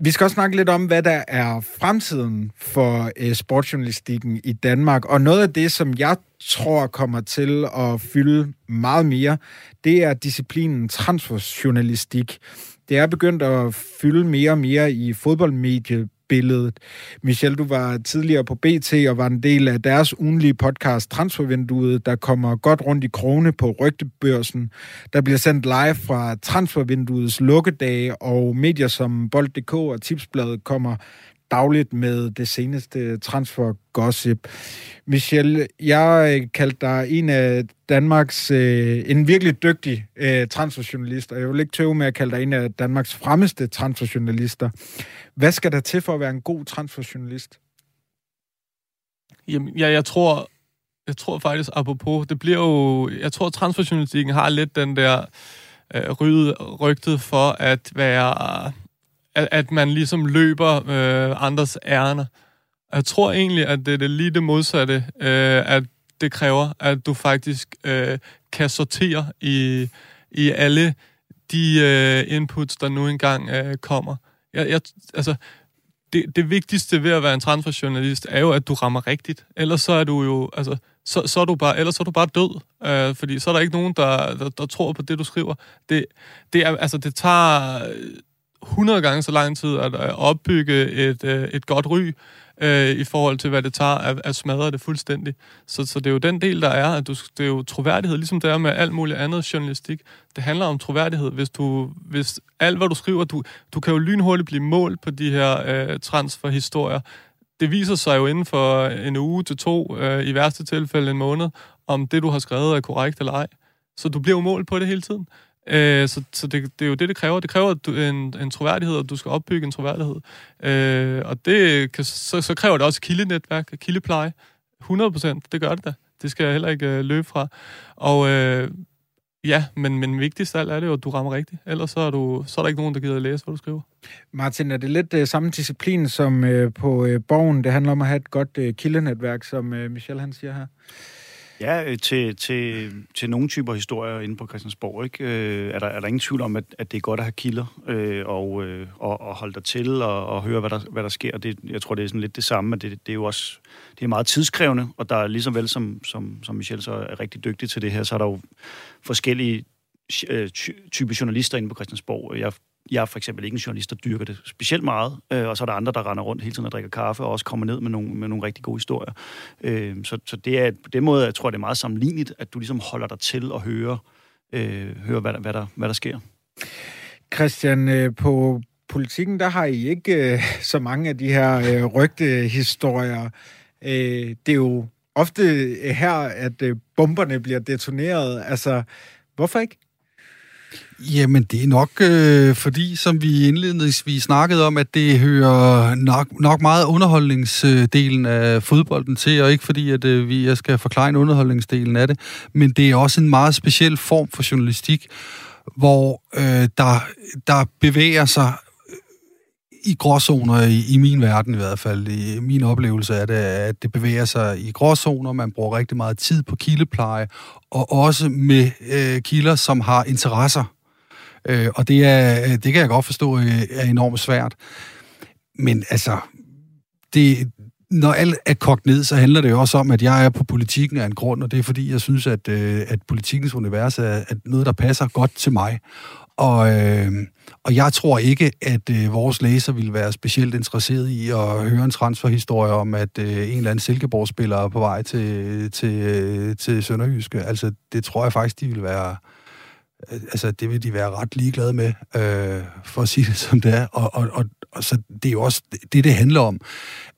[SPEAKER 1] Vi skal også snakke lidt om, hvad der er fremtiden for øh, sportsjournalistikken i Danmark. Og noget af det, som jeg tror kommer til at fylde meget mere, det er disciplinen transferjournalistik. Det er begyndt at fylde mere og mere i fodboldmediet billedet. Michel, du var tidligere på BT og var en del af deres ugenlige podcast Transfervinduet, der kommer godt rundt i krone på rygtebørsen. Der bliver sendt live fra Transfervinduets lukkedage, og medier som Bold.dk og Tipsbladet kommer dagligt med det seneste transfer-gossip. Michel, jeg øh, kaldte dig en af Danmarks, øh, en virkelig dygtig øh, transferjournalist, og jeg vil ikke tøve med at kalde dig en af Danmarks fremmeste transferjournalister. Hvad skal der til for at være en god transferjournalist?
[SPEAKER 4] Jamen, ja, jeg tror, jeg tror faktisk, apropos, det bliver jo, jeg tror, transferjournalistikken har lidt den der øh, ryddet rygtet for at være at, at man ligesom løber øh, andres ærner. Jeg tror egentlig, at det er det lige det modsatte, øh, at det kræver, at du faktisk øh, kan sortere i, i alle de øh, inputs, der nu engang øh, kommer. Jeg, jeg, altså, det, det vigtigste ved at være en transferjournalist er jo, at du rammer rigtigt. Ellers så er du jo, altså, så, så er du bare, ellers så er du bare død. Øh, fordi så er der ikke nogen, der, der, der tror på det, du skriver. Det, det, er, altså, det tager 100 gange så lang tid at opbygge et, øh, et godt ry, øh, i forhold til, hvad det tager at, at smadre det fuldstændig. Så, så det er jo den del, der er, at du, det er jo troværdighed, ligesom det er med alt muligt andet journalistik. Det handler om troværdighed. Hvis, du, hvis alt, hvad du skriver, du, du kan jo lynhurtigt blive målt på de her øh, transferhistorier. Det viser sig jo inden for en uge til to, øh, i værste tilfælde en måned, om det, du har skrevet, er korrekt eller ej. Så du bliver jo målt på det hele tiden. Øh, så så det, det er jo det, det kræver. Det kræver du, en, en troværdighed, og du skal opbygge en troværdighed. Øh, og det kan, så, så kræver det også kildenetværk, kildepleje. 100 procent, det gør det da. Det skal jeg heller ikke øh, løbe fra. Og øh, ja, men, men vigtigst af alt er det jo, at du rammer rigtigt. Ellers så er, du, så er der ikke nogen, der gider at læse, hvad du skriver.
[SPEAKER 1] Martin, er det lidt øh, samme disciplin som øh, på øh, borgen? Det handler om at have et godt øh, kildenetværk, som øh, Michel han siger her.
[SPEAKER 2] Ja, øh, til, til, til nogle typer historier inde på Christiansborg, ikke? Øh, er, der, er der ingen tvivl om, at, at det er godt at have kilder øh, og, øh, og, og holde dig til og, og høre, hvad der, hvad der sker. Det, jeg tror, det er sådan lidt det samme, men det, det er jo også det er meget tidskrævende, og der er ligesom vel, som, som, som Michel så er rigtig dygtig til det her, så er der jo forskellige øh, type journalister inde på Christiansborg. Jeg jeg er for eksempel ikke en journalist, der dyrker det specielt meget, øh, og så er der andre, der render rundt hele tiden og drikker kaffe, og også kommer ned med nogle, med nogle rigtig gode historier. Øh, så, så det er på den måde, jeg tror, det er meget sammenligneligt, at du ligesom holder dig til at høre, øh, høre hvad, der, hvad, der, hvad der sker.
[SPEAKER 1] Christian, øh, på politikken, der har I ikke øh, så mange af de her øh, rygtehistorier. Øh, det er jo ofte her, at øh, bomberne bliver detoneret. Altså, hvorfor ikke?
[SPEAKER 3] Jamen, det er nok øh, fordi, som vi indledningsvis snakkede om, at det hører nok, nok meget underholdningsdelen af fodbolden til, og ikke fordi, at øh, vi jeg skal forklare underholdningsdelen af det, men det er også en meget speciel form for journalistik, hvor øh, der, der bevæger sig øh, i gråzoner, i, i min verden i hvert fald, i min oplevelse er det, at det bevæger sig i gråzoner, man bruger rigtig meget tid på kildepleje, og også med øh, kilder, som har interesser. Øh, og det, er, øh, det kan jeg godt forstå øh, er enormt svært. Men altså, det, når alt er kogt ned, så handler det jo også om, at jeg er på politikken af en grund, og det er fordi, jeg synes, at, øh, at politikens univers er at noget, der passer godt til mig. Og, øh, og jeg tror ikke, at øh, vores læser vil være specielt interesseret i at høre en transferhistorie om, at øh, en eller anden Silkeborg-spiller er på vej til, til, øh, til Sønderjyske. Altså, det tror jeg faktisk, de vil være altså, det vil de være ret ligeglade med, øh, for at sige det som det er. Og, og, og, og så det er jo også det, det handler om.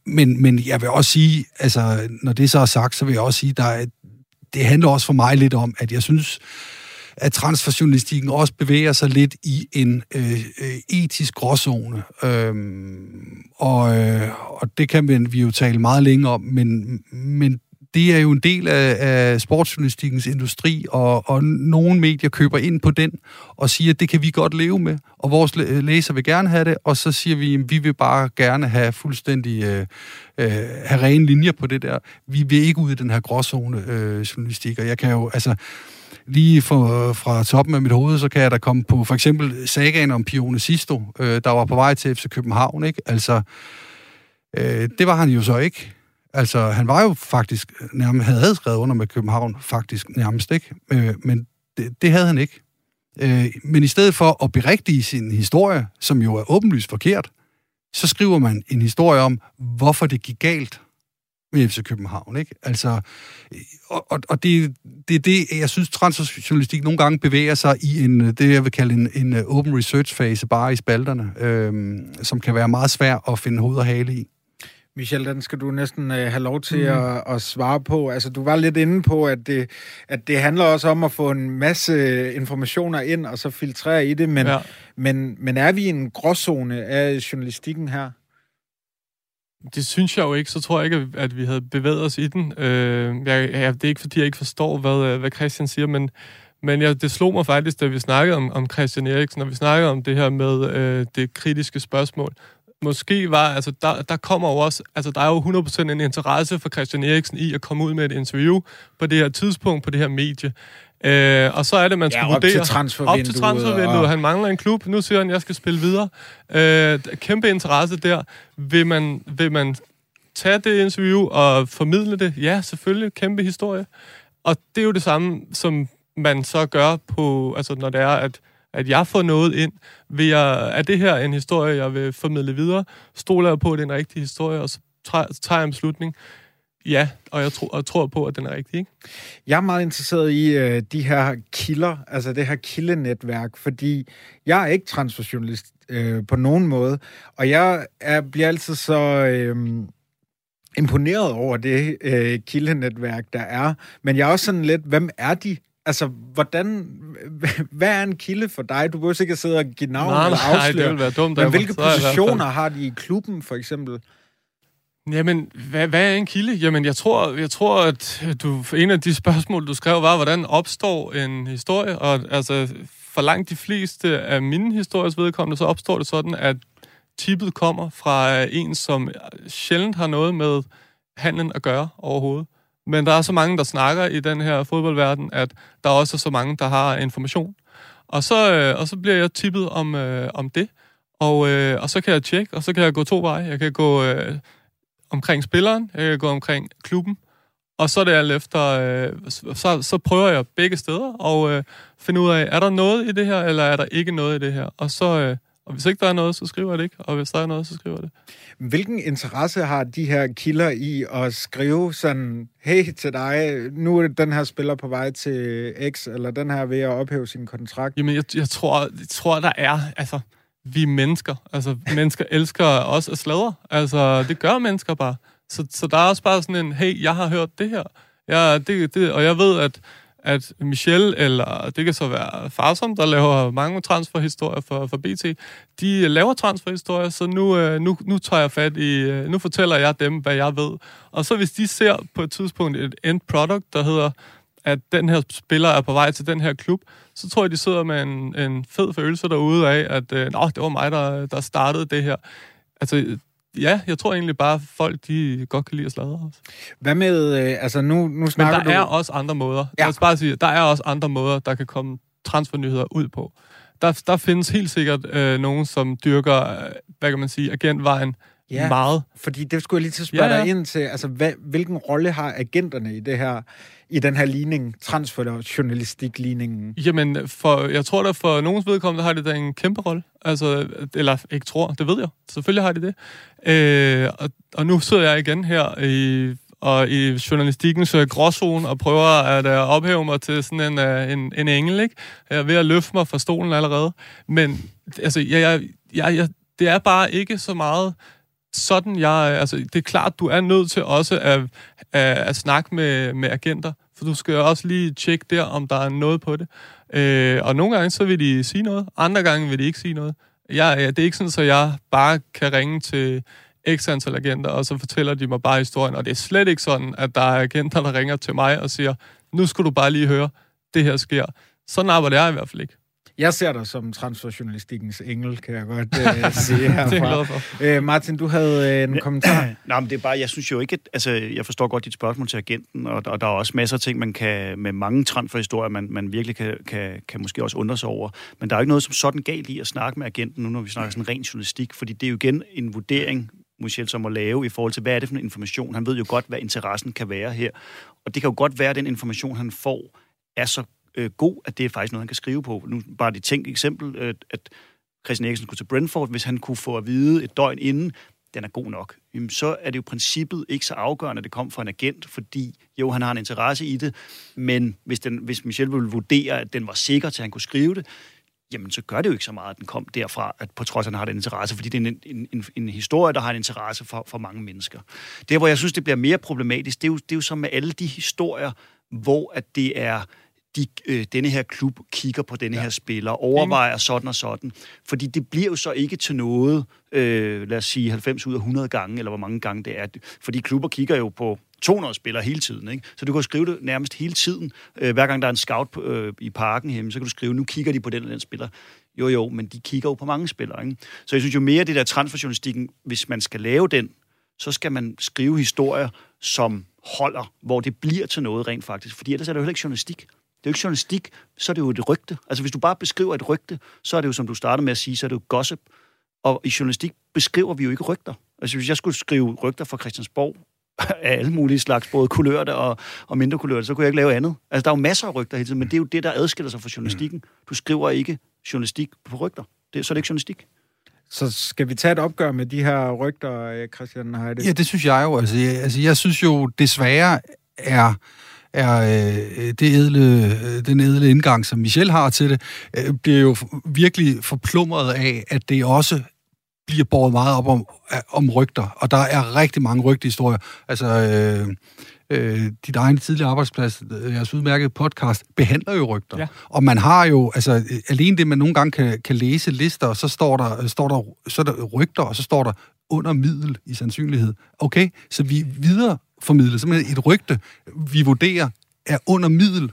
[SPEAKER 3] Men, men jeg vil også sige, altså, når det så er sagt, så vil jeg også sige, der er, det handler også for mig lidt om, at jeg synes, at transferjournalistikken også bevæger sig lidt i en øh, øh, etisk gråzone. Øhm, og, øh, og det kan vi jo tale meget længe om, men, men det er jo en del af, af sportsjournalistikkens industri, og, og nogle medier køber ind på den og siger, at det kan vi godt leve med, og vores læser vil gerne have det, og så siger vi, at vi vil bare gerne have fuldstændig øh, øh, have rene linjer på det der. Vi vil ikke ud i den her gråzone øh, journalistik, og jeg kan jo, altså, lige fra, fra toppen af mit hoved, så kan jeg da komme på for eksempel sagaen om Pione Sisto, øh, der var på vej til FC København, ikke? Altså, øh, det var han jo så ikke. Altså, han var jo faktisk øh, nærmest, havde skrevet under med København, faktisk nærmest ikke, øh, men det, det havde han ikke. Øh, men i stedet for at berigtige sin historie, som jo er åbenlyst forkert, så skriver man en historie om, hvorfor det gik galt med FC København. Ikke? Altså, øh, og og, og det, det er det, jeg synes, transjournalistik nogle gange bevæger sig i en, øh, det jeg vil kalde en, en open research fase, bare i spalterne, øh, som kan være meget svær at finde hoved og hale i.
[SPEAKER 1] Michel, den skal du næsten uh, have lov til mm. at, at svare på. Altså, du var lidt inde på, at det, at det handler også om at få en masse informationer ind, og så filtrere i det, men, ja. men, men er vi i en gråzone af journalistikken her?
[SPEAKER 4] Det synes jeg jo ikke. Så tror jeg ikke, at vi havde bevæget os i den. Øh, jeg, jeg, det er ikke, fordi jeg ikke forstår, hvad, øh, hvad Christian siger, men, men jeg, det slog mig faktisk, da vi snakkede om, om Christian Eriksen, og vi snakkede om det her med øh, det kritiske spørgsmål måske var, altså der, der kommer jo også, altså der er jo 100% en interesse for Christian Eriksen i at komme ud med et interview på det her tidspunkt, på det her medie. Øh, og så er det, man skal ja, op vurdere...
[SPEAKER 1] Til transfervinduet,
[SPEAKER 4] op til transfervinduet. Og... Han mangler en klub. Nu siger han, at jeg skal spille videre. Øh, kæmpe interesse der. Vil man, vil man tage det interview og formidle det? Ja, selvfølgelig. Kæmpe historie. Og det er jo det samme, som man så gør på, altså når det er, at at jeg får noget ind. Vil jeg, er det her en historie, jeg vil formidle videre? Stoler jeg på, at det er en rigtig historie, og så tager jeg en beslutning? Ja, og jeg tror, og tror på, at den er rigtig. Ikke?
[SPEAKER 1] Jeg er meget interesseret i øh, de her kilder, altså det her kildenetværk, fordi jeg er ikke transferjournalist øh, på nogen måde, og jeg er, bliver altid så... Øh, imponeret over det øh, kildenetværk, der er. Men jeg er også sådan lidt, hvem er de? Altså, hvordan, hvad er en kilde for dig? Du behøver sikkert sidde og give navn nej, eller afsløre.
[SPEAKER 4] Nej, det vil være dumt.
[SPEAKER 1] Men hvilke positioner har de i klubben, for eksempel?
[SPEAKER 4] Jamen, hvad, hvad er en kilde? Jamen, jeg tror, jeg tror, at du, en af de spørgsmål, du skrev, var, hvordan opstår en historie? Og altså, for langt de fleste af mine historiers vedkommende, så opstår det sådan, at tippet kommer fra en, som sjældent har noget med handlen at gøre overhovedet. Men der er så mange, der snakker i den her fodboldverden, at der er også så mange, der har information. Og så, øh, og så bliver jeg tippet om, øh, om det. Og, øh, og så kan jeg tjekke, og så kan jeg gå to veje. Jeg kan gå øh, omkring spilleren, jeg kan gå omkring klubben, og så er det alt efter, øh, så, så prøver jeg begge steder og øh, finde ud af, er der noget i det her, eller er der ikke noget i det her? Og så, øh, og hvis ikke der er noget, så skriver jeg det ikke, og hvis der er noget, så skriver jeg det.
[SPEAKER 1] Hvilken interesse har de her kilder i at skrive sådan, hey til dig, nu er den her spiller på vej til X, eller den her ved at ophæve sin kontrakt?
[SPEAKER 4] Jamen, jeg, jeg, tror, jeg tror, der er, altså, vi er mennesker. Altså, mennesker elsker også at sladre. Altså, det gør mennesker bare. Så, så der er også bare sådan en, hey, jeg har hørt det her. Ja, det, det, og jeg ved, at, at Michelle, eller det kan så være Farsom, der laver mange transferhistorier for, for BT, de laver transferhistorier, så nu, øh, nu, nu tager jeg fat i, øh, nu fortæller jeg dem, hvad jeg ved. Og så hvis de ser på et tidspunkt et end product, der hedder, at den her spiller er på vej til den her klub, så tror jeg, de sidder med en, en fed følelse derude af, at øh, Nå, det var mig, der, der startede det her. Altså, ja, jeg tror egentlig bare, at folk de godt kan lide at sladre også.
[SPEAKER 1] Hvad med, øh, altså nu, nu snakker
[SPEAKER 4] Men der
[SPEAKER 1] du...
[SPEAKER 4] er også andre måder. Ja. Jeg vil bare sige, der er også andre måder, der kan komme transfernyheder ud på. Der, der findes helt sikkert øh, nogen, som dyrker, øh, hvad kan man sige, agentvejen ja, meget.
[SPEAKER 1] fordi det skulle jeg lige til at spørge ja, ja. dig ind til. Altså, hvad, hvilken rolle har agenterne i det her? i den her ligning, transferjournalistik-ligningen?
[SPEAKER 4] Jamen, for, jeg tror da for nogens vedkommende har det da en kæmpe rolle. Altså, eller ikke tror, det ved jeg. Selvfølgelig har det det. Øh, og, og nu sidder jeg igen her i og i journalistikkens uh, gråzone og prøver at uh, ophæve mig til sådan en, uh, en, en engel, ikke? Jeg er ved at løfte mig fra stolen allerede. Men altså, jeg, jeg, jeg, jeg, det er bare ikke så meget sådan, jeg... Altså, det er klart, du er nødt til også at, at, at snakke med, med agenter, for du skal også lige tjekke der, om der er noget på det. Øh, og nogle gange, så vil de sige noget, andre gange vil de ikke sige noget. Jeg, ja, det er ikke sådan, at jeg bare kan ringe til x antal agenter, og så fortæller de mig bare historien. Og det er slet ikke sådan, at der er agenter, der ringer til mig og siger, nu skal du bare lige høre, det her sker. Sådan arbejder jeg i hvert fald ikke.
[SPEAKER 1] Jeg ser dig som transferjournalistikkens engel, kan jeg godt uh, sige herfra. det uh, Martin, du havde uh, en kommentar.
[SPEAKER 2] Nej, men det er bare, jeg synes jo ikke, at, altså, jeg forstår godt dit spørgsmål til agenten, og, og der er også masser af ting, man kan, med mange transferhistorier, man, man virkelig kan, kan, kan måske også undre sig over. Men der er jo ikke noget som sådan galt i at snakke med agenten, nu når vi snakker sådan ren journalistik, fordi det er jo igen en vurdering, Michel som at lave i forhold til, hvad er det for en information? Han ved jo godt, hvad interessen kan være her. Og det kan jo godt være, at den information, han får, er så øh, god, at det er faktisk noget, han kan skrive på. Nu bare det tænkt eksempel, øh, at Christian Eriksen skulle til Brentford, hvis han kunne få at vide et døgn inden, den er god nok, jamen, så er det jo princippet ikke så afgørende, at det kom fra en agent, fordi jo, han har en interesse i det, men hvis, den, hvis Michel ville vurdere, at den var sikker til, at han kunne skrive det, jamen så gør det jo ikke så meget, at den kom derfra, at på trods af, at han har den interesse, fordi det er en, en, en, en historie, der har en interesse for, for mange mennesker. Det, hvor jeg synes, det bliver mere problematisk, det er jo, det er jo som med alle de historier, hvor at det er de, øh, denne her klub kigger på denne ja. her spiller, overvejer sådan og sådan. Fordi det bliver jo så ikke til noget, øh, lad os sige 90 ud af 100 gange, eller hvor mange gange det er. Fordi klubber kigger jo på 200 spillere hele tiden. Ikke? Så du kan skrive det nærmest hele tiden. Øh, hver gang der er en scout på, øh, i parken hjemme, så kan du skrive, nu kigger de på den eller den spiller. Jo, jo, men de kigger jo på mange spillere. Ikke? Så jeg synes jo mere, det der transferjournalistikken, hvis man skal lave den, så skal man skrive historier, som holder, hvor det bliver til noget rent faktisk. Fordi ellers er det jo heller ikke journalistik. Det er jo ikke journalistik, så er det jo et rygte. Altså hvis du bare beskriver et rygte, så er det jo, som du startede med at sige, så er det jo gossip. Og i journalistik beskriver vi jo ikke rygter. Altså hvis jeg skulle skrive rygter fra Christiansborg, af alle mulige slags, både kulørte og, og mindre kulørte, så kunne jeg ikke lave andet. Altså, der er jo masser af rygter hele tiden, men det er jo det, der adskiller sig fra journalistikken. Du skriver ikke journalistik på rygter. Det, så er det ikke journalistik.
[SPEAKER 1] Så skal vi tage et opgør med de her rygter, Christian Heide?
[SPEAKER 3] Ja, det synes jeg jo. Altså, jeg, altså, jeg synes jo, desværre er er øh, det edle, øh, den edle indgang, som Michel har til det, øh, bliver jo virkelig forplumret af, at det også bliver båret meget op om, om rygter. Og der er rigtig mange rygtehistorier. Altså, øh, øh, dit egen tidligere arbejdsplads, øh, jeres udmærkede podcast, behandler jo rygter. Ja. Og man har jo, altså alene det, man nogle gange kan, kan læse lister, så står der, står der, så er der rygter, og så står der under middel i sandsynlighed. Okay, så vi videre formidler simpelthen et rygte, vi vurderer er under middel.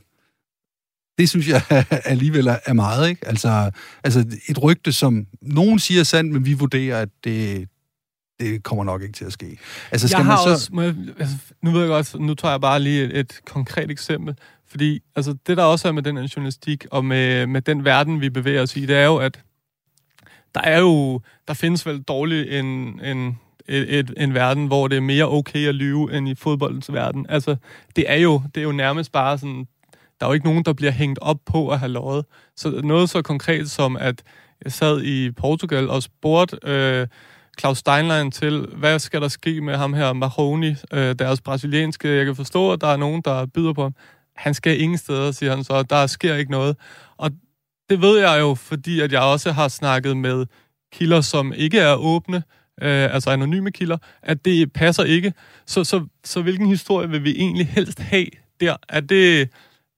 [SPEAKER 3] Det synes jeg alligevel er meget, ikke? Altså, altså et rygte, som nogen siger er sandt, men vi vurderer, at det, det kommer nok ikke til at ske.
[SPEAKER 4] Altså, skal jeg man så... Også, må jeg, altså, nu ved jeg godt, nu tager jeg bare lige et, et konkret eksempel. Fordi altså, det, der også er med den journalistik, og med, med den verden, vi bevæger os i, det er jo, at der er jo, der findes vel dårligt en, en, et, et, en verden, hvor det er mere okay at lyve, end i fodboldens verden. Altså, det er jo, det er jo nærmest bare sådan, der er jo ikke nogen, der bliver hængt op på at have løjet. Så noget så konkret som, at jeg sad i Portugal og spurgte øh, Claus Steinlein til, hvad skal der ske med ham her, Mahoney, øh, deres brasilianske, jeg kan forstå, at der er nogen, der byder på ham. Han skal ingen steder, siger han så, der sker ikke noget. Og det ved jeg jo, fordi at jeg også har snakket med kilder, som ikke er åbne, øh, altså anonyme kilder, at det passer ikke. Så, så, så hvilken historie vil vi egentlig helst have der? Er det,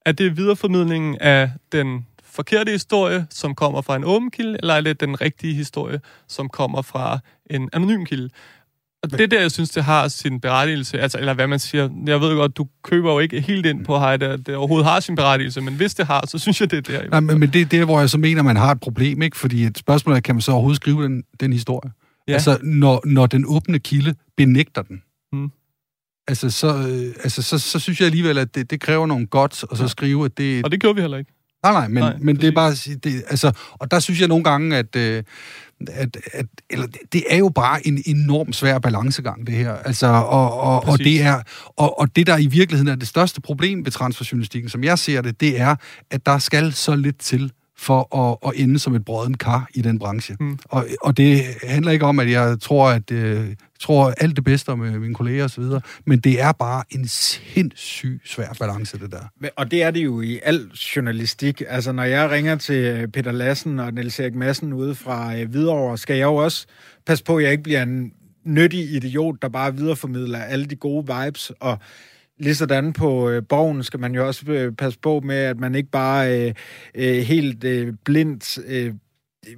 [SPEAKER 4] er det videreformidlingen af den forkerte historie, som kommer fra en åben kilde, eller er det den rigtige historie, som kommer fra en anonym kilde? Og det er der, jeg synes, det har sin berettigelse, altså, eller hvad man siger. Jeg ved godt, du køber jo ikke helt ind på, at det, det overhovedet har sin berettigelse, men hvis det har, så synes jeg, det er der.
[SPEAKER 3] Nej, men, men det er der, hvor jeg så mener, man har et problem, ikke? Fordi et spørgsmål er, kan man så overhovedet skrive den, den historie? Ja. Altså, når, når den åbne kilde benægter den. Hmm. Altså, så, øh, altså så, så synes jeg alligevel, at det, det kræver nogle godt at så ja. skrive, at det...
[SPEAKER 4] Og det gjorde vi heller ikke.
[SPEAKER 3] Nej, nej, men, nej, men det er bare... Det, altså, og der synes jeg nogle gange, at... Øh, at, at eller, det er jo bare en enorm svær balancegang, det her. Altså, og, og, og, det er, og, og det, der i virkeligheden er det største problem ved transferjournalistikken, som jeg ser det, det er, at der skal så lidt til, for at, at ende som et brøden kar i den branche. Mm. Og, og det handler ikke om, at jeg tror, at øh, tror alt det bedste om øh, mine kolleger osv., men det er bare en sindssyg svær balance, det der.
[SPEAKER 1] Og det er det jo i al journalistik. Altså, når jeg ringer til øh, Peter Lassen og Niels Erik Madsen ude fra øh, Hvidovre, skal jeg jo også passe på, at jeg ikke bliver en nyttig idiot, der bare videreformidler alle de gode vibes, og Ligesådan på øh, borgen skal man jo også øh, passe på med, at man ikke bare øh, øh, helt øh, blindt øh,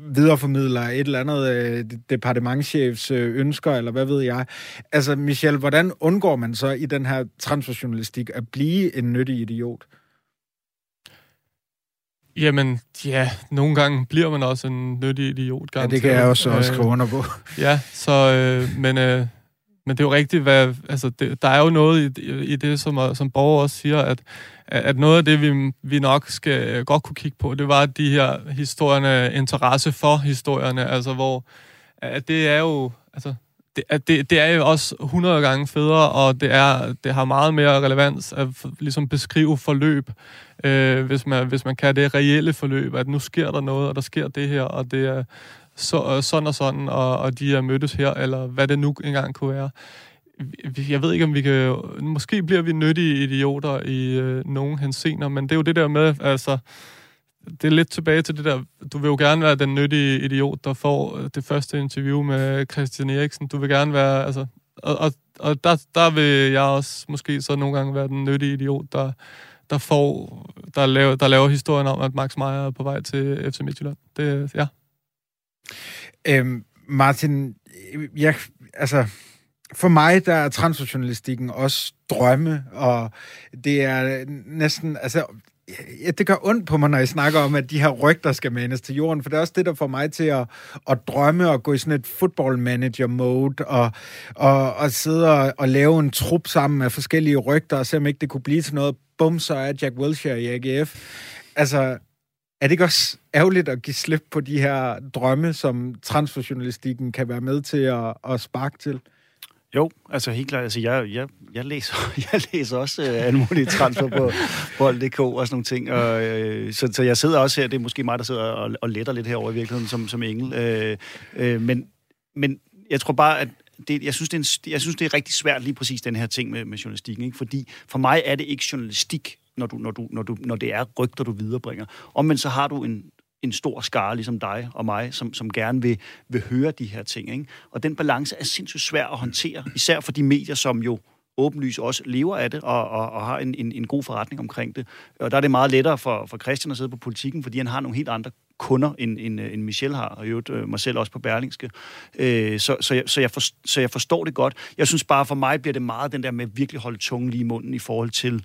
[SPEAKER 1] videreformidler et eller andet øh, departementchefs øh, ønsker, eller hvad ved jeg. Altså, Michel, hvordan undgår man så i den her transferjournalistik at blive en nyttig idiot?
[SPEAKER 4] Jamen, ja, nogle gange bliver man også en nyttig idiot.
[SPEAKER 1] Ja, det kan jeg også, også skrive under på.
[SPEAKER 4] Ja, så, øh, men, øh, men det er jo rigtigt, hvad, altså, det, der er jo noget i, i det, som, som borger også siger, at, at noget af det, vi, vi nok skal øh, godt kunne kigge på, det var de her historierne, interesse for historierne, altså hvor at det er jo, altså, det, at det, det er jo også 100 gange federe, og det, er, det har meget mere relevans at ligesom beskrive forløb, øh, hvis, man, hvis man kan det reelle forløb, at nu sker der noget, og der sker det her, og det er så, øh, sådan og sådan, og, og de er mødtes her, eller hvad det nu engang kunne være. Jeg ved ikke, om vi kan... Måske bliver vi nyttige idioter i øh, nogen hensener, men det er jo det der med, altså... Det er lidt tilbage til det der, du vil jo gerne være den nyttige idiot, der får øh, det første interview med Christian Eriksen. Du vil gerne være, altså... Og, og, og der, der vil jeg også måske så nogle gange være den nyttige idiot, der, der får, der laver, der laver historien om, at Max Meyer er på vej til FC Midtjylland. Det, ja.
[SPEAKER 1] Øhm, Martin, jeg, altså, for mig, der er transjournalistikken også drømme, og det er næsten, altså, ja, det gør ondt på mig, når jeg snakker om, at de her rygter skal manes til jorden, for det er også det, der får mig til at, at drømme og gå i sådan et football manager mode, og, og, og sidde og, og lave en trup sammen med forskellige rygter, og se om ikke det kunne blive til noget. Bum, så er Jack Wilshere i AGF. Altså, er det ikke også ærgerligt at give slip på de her drømme, som transferjournalistikken kan være med til at, at sparke til?
[SPEAKER 2] Jo, altså helt klart. Altså, jeg, jeg, jeg, læser, jeg læser også øh, alle mulige transfer på bold.dk og sådan nogle ting. Og, øh, så, så jeg sidder også her, det er måske mig, der sidder og, og letter lidt herover i virkeligheden som, som engel. Øh, øh, men, men jeg tror bare, at det, jeg, synes, det er en, jeg synes, det er rigtig svært lige præcis den her ting med, med journalistikken. Ikke? Fordi for mig er det ikke journalistik, når, du, når, du, når, du, når det er rygter, du viderebringer. men så har du en, en stor skare, ligesom dig og mig, som, som gerne vil, vil høre de her ting. Ikke? Og den balance er sindssygt svær at håndtere, især for de medier, som jo åbenlyst også lever af det og, og, og har en, en, en god forretning omkring det. Og der er det meget lettere for, for Christian at sidde på politikken, fordi han har nogle helt andre kunder, end, end, end Michel har, og i øvrigt øh, mig selv også på Berlingske. Øh, så, så, jeg, så, jeg for, så jeg forstår det godt. Jeg synes bare, for mig bliver det meget den der med at virkelig holde tungen lige i munden i forhold til,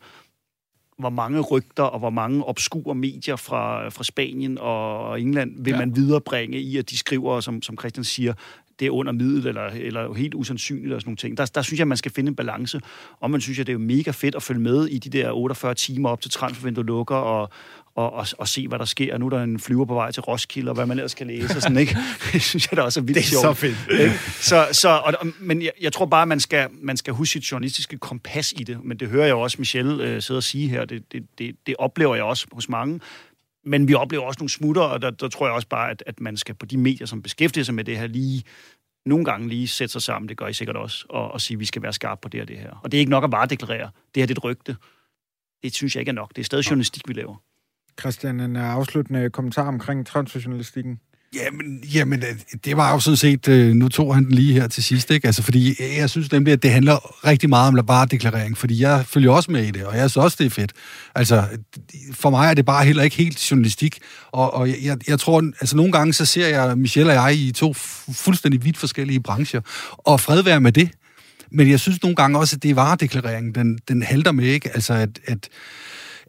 [SPEAKER 2] hvor mange rygter og hvor mange obskure medier fra, fra Spanien og England vil ja. man viderebringe i, at de skriver, som, som Christian siger, det er under middel, eller, eller helt usandsynligt, og sådan nogle ting. Der, der synes jeg, man skal finde en balance. Og man synes jeg, det er mega fedt at følge med i de der 48 timer op til transfervinduet lukker, og, og, og, og se, hvad der sker. Nu er der en flyver på vej til Roskilde, og hvad man ellers kan læse. Og sådan, ikke? det synes jeg da også er vildt
[SPEAKER 1] sjovt. Det er sjovt. så
[SPEAKER 2] fedt. så, så, og, men jeg, jeg tror bare, man skal, man skal huske sit journalistiske kompas i det. Men det hører jeg også Michelle øh, sidde og sige her. Det, det, det, det oplever jeg også hos mange. Men vi oplever også nogle smutter, og der, der tror jeg også bare, at, at man skal på de medier, som beskæftiger sig med det her, lige nogle gange lige sætte sig sammen, det gør I sikkert også, og, og sige, at vi skal være skarpe på det og det her. Og det er ikke nok at bare deklarere. Det her det er et rygte. Det synes jeg ikke er nok. Det er stadig journalistik, vi laver.
[SPEAKER 1] Christian, en afsluttende kommentar omkring transferjournalistikken.
[SPEAKER 3] Jamen, jamen, øh, det var jo sådan set, øh, nu tog han den lige her til sidst, ikke? Altså, fordi øh, jeg synes nemlig, at det handler rigtig meget om varedeklarering, fordi jeg følger også med i det, og jeg synes også, det er fedt. Altså, for mig er det bare heller ikke helt journalistik, og, og jeg, jeg tror, altså nogle gange, så ser jeg Michelle og jeg i to fuldstændig vidt forskellige brancher, og fred være med det. Men jeg synes nogle gange også, at det er varedeklareringen, den, den halter med, ikke? Altså, at, at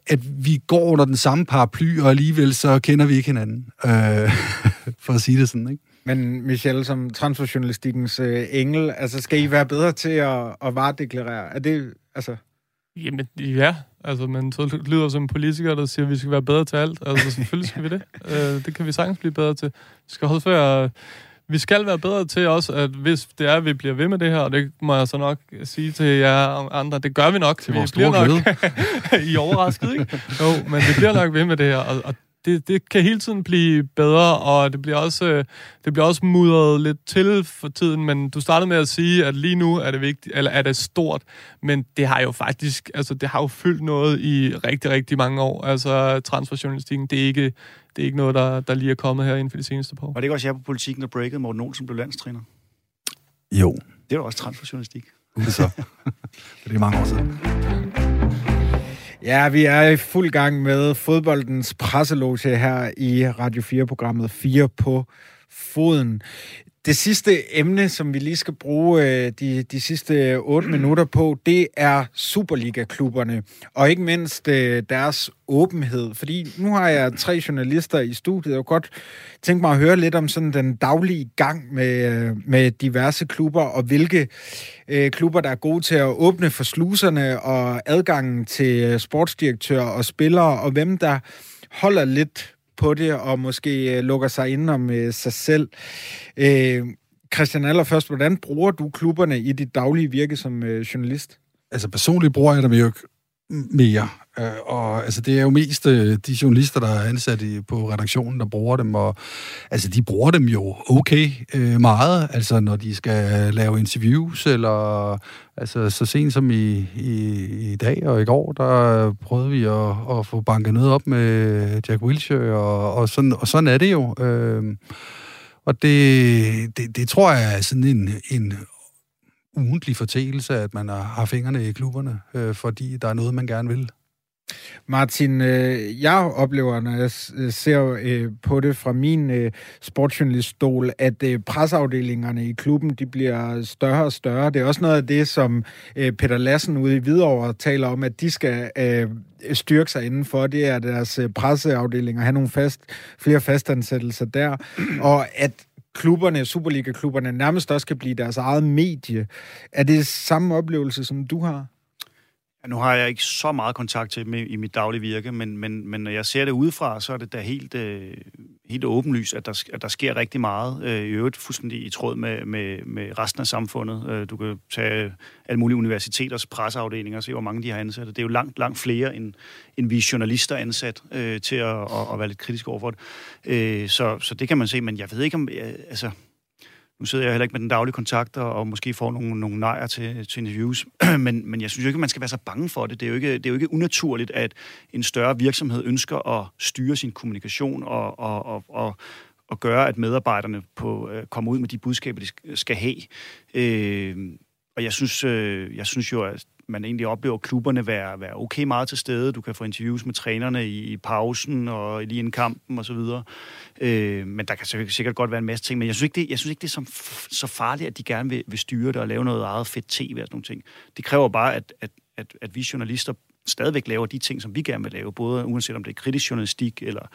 [SPEAKER 3] at vi går under den samme paraply, og alligevel så kender vi ikke hinanden, øh, for at sige det sådan, ikke?
[SPEAKER 1] Men Michelle, som transferjournalistikkens øh, engel, altså skal I være bedre til at, at varedeklarere? Er det, altså...
[SPEAKER 4] Jamen, ja. Altså, men så lyder som en politiker, der siger, at vi skal være bedre til alt. Altså, selvfølgelig skal vi det. Øh, det kan vi sagtens blive bedre til. Vi skal holde før vi skal være bedre til også, at hvis det er, at vi bliver ved med det her, og det må jeg så nok sige til jer andre, det gør vi nok.
[SPEAKER 3] Til
[SPEAKER 4] vi
[SPEAKER 3] vores bliver nok
[SPEAKER 4] I overrasket, ikke? Jo, men vi bliver nok ved med det her, og, og det, det kan hele tiden blive bedre, og det bliver også, det bliver også mudret lidt til for tiden, men du startede med at sige, at lige nu er det vigtigt, eller er det stort, men det har jo faktisk, altså det har jo fyldt noget i rigtig, rigtig mange år. Altså transferjournalistikken, det er ikke, det er ikke noget, der, der lige er kommet her inden for de seneste par år.
[SPEAKER 2] Var det ikke også her på politikken, der breakede Morten Olsen blev landstræner?
[SPEAKER 3] Jo.
[SPEAKER 2] Det var også transferjournalistik.
[SPEAKER 3] Så. det er mange år siden.
[SPEAKER 1] Ja, vi er i fuld gang med fodboldens presseloge her i Radio 4-programmet 4 på foden. Det sidste emne, som vi lige skal bruge øh, de, de sidste otte minutter på, det er Superliga-klubberne, og ikke mindst øh, deres åbenhed. Fordi nu har jeg tre journalister i studiet, og godt tænke mig at høre lidt om sådan den daglige gang med, øh, med diverse klubber, og hvilke øh, klubber, der er gode til at åbne for sluserne og adgangen til øh, sportsdirektører og spillere, og hvem der holder lidt på det, og måske øh, lukker sig ind om øh, sig selv. Øh, Christian, allerførst, hvordan bruger du klubberne i dit daglige virke som øh, journalist?
[SPEAKER 3] Altså personligt bruger jeg dem jo ikke mere. Øh, og altså, det er jo mest øh, de journalister, der er ansat i, på redaktionen, der bruger dem, og altså, de bruger dem jo okay øh, meget, altså når de skal lave interviews, eller altså så sent som i, i, i dag og i går, der prøvede vi at, at få banket noget op med Jack Wilshere, og, og, sådan, og sådan er det jo. Øh, og det, det, det tror jeg er sådan en, en ugentlig fortælelse, at man har fingrene i klubberne, øh, fordi der er noget, man gerne vil.
[SPEAKER 1] Martin, øh, jeg oplever, når jeg øh, ser øh, på det fra min øh, sportsjournaliststol, at øh, presafdelingerne i klubben de bliver større og større. Det er også noget af det, som øh, Peter Lassen ude i Hvidovre taler om, at de skal øh, styrke sig indenfor. Det er deres øh, presseafdelinger, have nogle fast, flere fastansættelser der, og at klubberne, Superliga-klubberne, nærmest også kan blive deres eget medie. Er det samme oplevelse, som du har?
[SPEAKER 2] Nu har jeg ikke så meget kontakt til dem i, i mit daglige virke, men, men, men når jeg ser det udefra, så er det da helt, øh, helt åbenlyst, at der, at der sker rigtig meget. Øh, I øvrigt fuldstændig i tråd med, med, med resten af samfundet. Øh, du kan tage øh, alle mulige universiteters presseafdelinger og se, hvor mange de har ansat. Det er jo langt, langt flere, end, end vi journalister ansat øh, til at, at, at være lidt kritisk overfor det. Øh, så, så det kan man se, men jeg ved ikke om... Øh, altså, nu sidder jeg heller ikke med den daglige kontakt, og, måske får nogle, nogle nejer til, til interviews, men, men jeg synes jo ikke, man skal være så bange for det. Det er, jo ikke, det er jo ikke unaturligt, at en større virksomhed ønsker at styre sin kommunikation og, og, og, og, og gøre, at medarbejderne på, øh, kommer ud med de budskaber, de skal have. Øh, og jeg synes, øh, jeg synes jo, at man egentlig oplever klubberne være, være okay meget til stede. Du kan få interviews med trænerne i, i pausen og lige inden kampen osv. Øh, men der kan sikkert godt være en masse ting, men jeg synes ikke, det, jeg synes ikke, det er så, så farligt, at de gerne vil, vil styre det og lave noget eget fedt tv og sådan nogle ting. Det kræver bare, at, at, at, at vi journalister stadigvæk laver de ting, som vi gerne vil lave, både uanset om det er kritisk journalistik eller,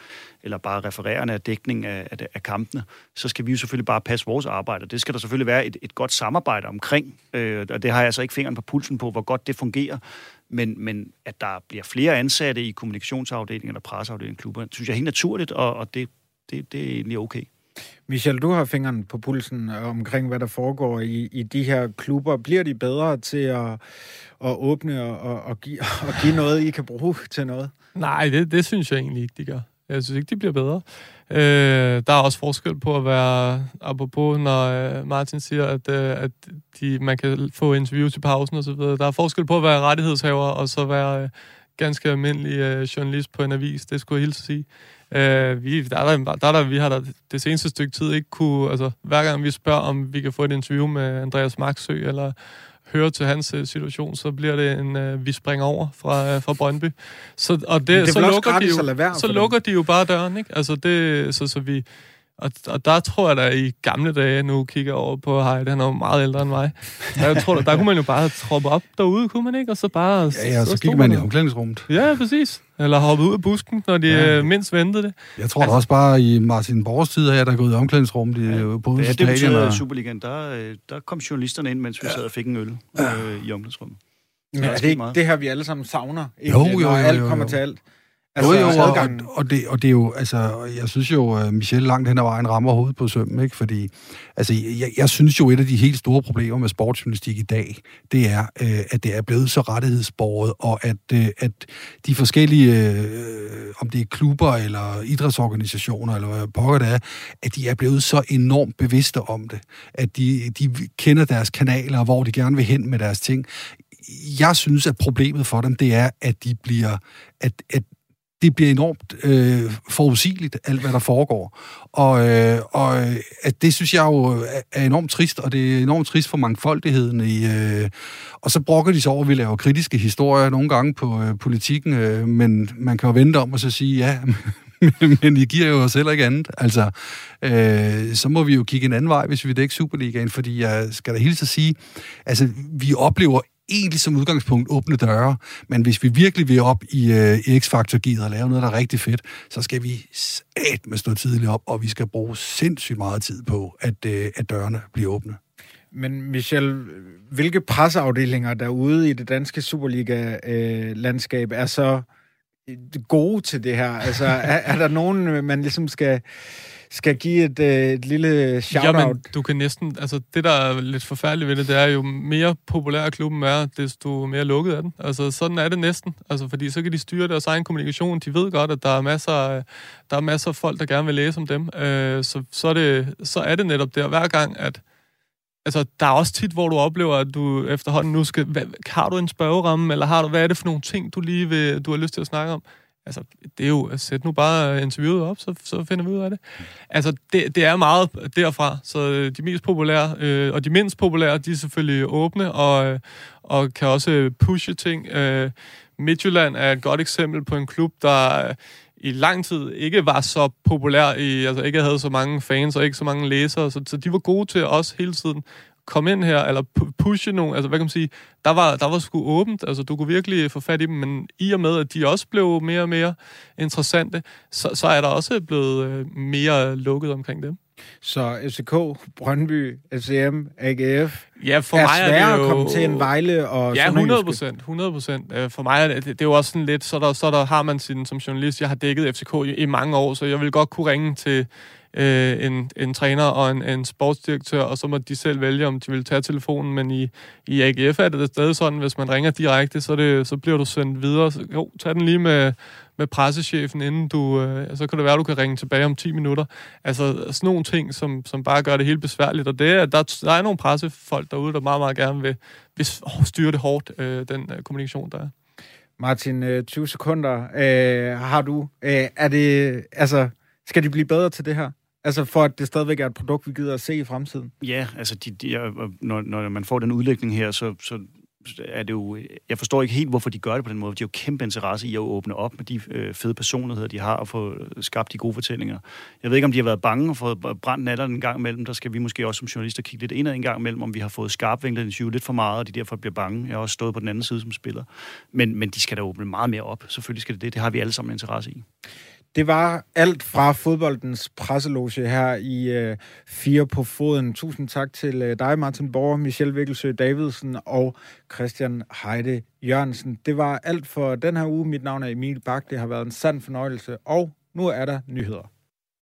[SPEAKER 2] eller bare refererende af dækning af, af, af kampene, så skal vi jo selvfølgelig bare passe vores arbejde. Det skal der selvfølgelig være et, et godt samarbejde omkring, øh, og det har jeg så ikke fingeren på pulsen på, hvor godt det fungerer, men, men at der bliver flere ansatte i kommunikationsafdelingen eller presseafdelingen klubber, synes jeg er helt naturligt, og, og det, det, det er egentlig okay.
[SPEAKER 1] Michel, du har fingeren på pulsen omkring, hvad der foregår i, i de her klubber. Bliver de bedre til at, at åbne og, og, og, give, og give noget, I kan bruge til noget?
[SPEAKER 4] Nej, det, det synes jeg egentlig ikke, de gør. Jeg synes ikke, de bliver bedre. Øh, der er også forskel på at være, apropos når øh, Martin siger, at, øh, at de, man kan få interviews i pausen og så videre. Der er forskel på at være rettighedshaver og så være øh, ganske almindelig øh, journalist på en avis. Det skulle jeg hilse at sige. Øh, vi, der, er der, der, der, vi har der det seneste stykke tid ikke kunne... Altså, hver gang vi spørger, om vi kan få et interview med Andreas Maxø, eller høre til hans uh, situation, så bliver det en, uh, vi springer over fra, uh, fra Brøndby. Så, og det,
[SPEAKER 1] det
[SPEAKER 4] så lukker, de
[SPEAKER 1] jo,
[SPEAKER 4] så lukker de jo bare døren, ikke? Altså det, så, så vi, og, og der tror jeg da i gamle dage, nu kigger jeg over på Heide, han er meget ældre end mig. Jeg tror, der, der kunne man jo bare troppe op derude, kunne man ikke? Og så bare...
[SPEAKER 3] Ja, ja, så, så gik man i omklædningsrummet.
[SPEAKER 4] Ja, præcis. Eller hoppe ud af busken, når de ja. Øh, mindst ventede det.
[SPEAKER 3] Jeg tror altså, også bare i Martin Borgs tid, her, der er gået i omklædningsrummet i ja,
[SPEAKER 2] på Ja, det betyder og... Superligaen. Der, øh, der kom journalisterne ind, mens vi sad og fik en øl ja. øh, i omklædningsrummet.
[SPEAKER 1] Ja, er det ikke det her, vi alle sammen savner? Jo, jo, jo, jo, jo. alt kommer til alt.
[SPEAKER 3] Altså, jo, jo, og, og, det, og det er jo, altså, jeg synes jo, at Michel langt hen ad vejen rammer hovedet på sømmen, ikke? Fordi, altså, jeg, jeg synes jo, et af de helt store problemer med sportsjournalistik i dag, det er, øh, at det er blevet så rettighedsborget, og at, øh, at de forskellige, øh, om det er klubber eller idrætsorganisationer, eller hvad pokker det er, at de er blevet så enormt bevidste om det. At de, de kender deres kanaler, hvor de gerne vil hen med deres ting. Jeg synes, at problemet for dem, det er, at de bliver, at, at det bliver enormt øh, forudsigeligt, alt hvad der foregår. Og, øh, og øh, at det synes jeg jo er enormt trist, og det er enormt trist for mangfoldigheden. I, øh, og så brokker de sig over, at vi laver kritiske historier nogle gange på øh, politikken, øh, men man kan jo vente om og så sige, ja, men I giver jo os heller ikke andet. Altså, øh, så må vi jo kigge en anden vej, hvis vi dækker Superligaen, fordi jeg skal da hilse at sige, altså, vi oplever egentlig som udgangspunkt åbne døre, men hvis vi virkelig vil op i, øh, X-Factor-givet og lave noget, der er rigtig fedt, så skal vi sat med stå tidligt op, og vi skal bruge sindssygt meget tid på, at, øh, at dørene bliver åbne.
[SPEAKER 1] Men Michel, hvilke presseafdelinger derude i det danske Superliga-landskab er så gode til det her? Altså, er, er der nogen, øh, man ligesom skal skal give et, øh, et lille shout-out. Jamen,
[SPEAKER 4] du kan næsten... Altså, det, der er lidt forfærdeligt ved det, det er jo mere populær klubben er, desto mere lukket er den. Altså, sådan er det næsten. Altså, fordi så kan de styre deres egen kommunikation. De ved godt, at der er masser der er masser af folk, der gerne vil læse om dem. Øh, så, så, er det, så er det netop der hver gang, at Altså, der er også tit, hvor du oplever, at du efterhånden nu skal... Hvad, har du en spørgeramme, eller har du, hvad er det for nogle ting, du lige vil, du har lyst til at snakke om? Altså, det er jo, sæt nu bare øh, interviewet op, så, så finder vi ud af det. Altså, det, det er meget derfra, så øh, de mest populære øh, og de mindst populære, de er selvfølgelig åbne og, øh, og kan også pushe ting. Øh, Midtjylland er et godt eksempel på en klub, der i lang tid ikke var så populær, i, altså ikke havde så mange fans og ikke så mange læsere, så, så de var gode til os hele tiden komme ind her, eller pushe nogle, altså hvad kan man sige, der var, der var sgu åbent, altså du kunne virkelig få fat i dem, men i og med, at de også blev mere og mere interessante, så, så er der også blevet øh, mere lukket omkring dem.
[SPEAKER 1] Så FCK, Brøndby, FCM, AGF
[SPEAKER 4] ja, for er mig er det jo...
[SPEAKER 1] at komme til en Vejle og
[SPEAKER 4] Ja, 100 procent. 100 procent. Øh, for mig er det, det er jo også sådan lidt, så der, så der har man sin, som journalist, jeg har dækket FCK i, i mange år, så jeg vil godt kunne ringe til øh, en, en træner og en, en sportsdirektør, og så må de selv vælge, om de vil tage telefonen. Men i, i AGF er det stadig sådan, hvis man ringer direkte, så, det, så bliver du sendt videre. Så, jo, tag den lige med, med pressechefen, inden du... Øh, så kan det være, du kan ringe tilbage om 10 minutter. Altså sådan nogle ting, som, som bare gør det helt besværligt. Og det er, der, der er nogle pressefolk derude, der meget, meget gerne vil, vil styre det hårdt, øh, den øh, kommunikation, der er.
[SPEAKER 1] Martin, øh, 20 sekunder. Øh, har du... Øh, er det... Altså, skal de blive bedre til det her? Altså for at det stadigvæk er et produkt, vi gider at se i fremtiden?
[SPEAKER 2] Ja, altså de, de, øh, øh, når, når man får den udlægning her, så, så er det jo, øh, jeg forstår ikke helt, hvorfor de gør det på den måde. De har jo kæmpe interesse i at åbne op med de øh, fede personligheder, de har, og få skabt de gode fortællinger. Jeg ved ikke, om de har været bange og fået brændt natter en gang imellem. Der skal vi måske også som journalister kigge lidt indad en gang imellem, om vi har fået skarpvinklet interview lidt for meget, og de derfor bliver bange. Jeg har også stået på den anden side som spiller. Men, men de skal da åbne meget mere op. Selvfølgelig skal det det. Det har vi alle sammen interesse i.
[SPEAKER 1] Det var alt fra fodboldens presseloge her i øh, Fire på Foden. Tusind tak til øh, dig, Martin Borger, Michelle Vikkelsø Davidsen og Christian Heide Jørgensen. Det var alt for den her uge. Mit navn er Emil Bak. Det har været en sand fornøjelse, og nu er der nyheder.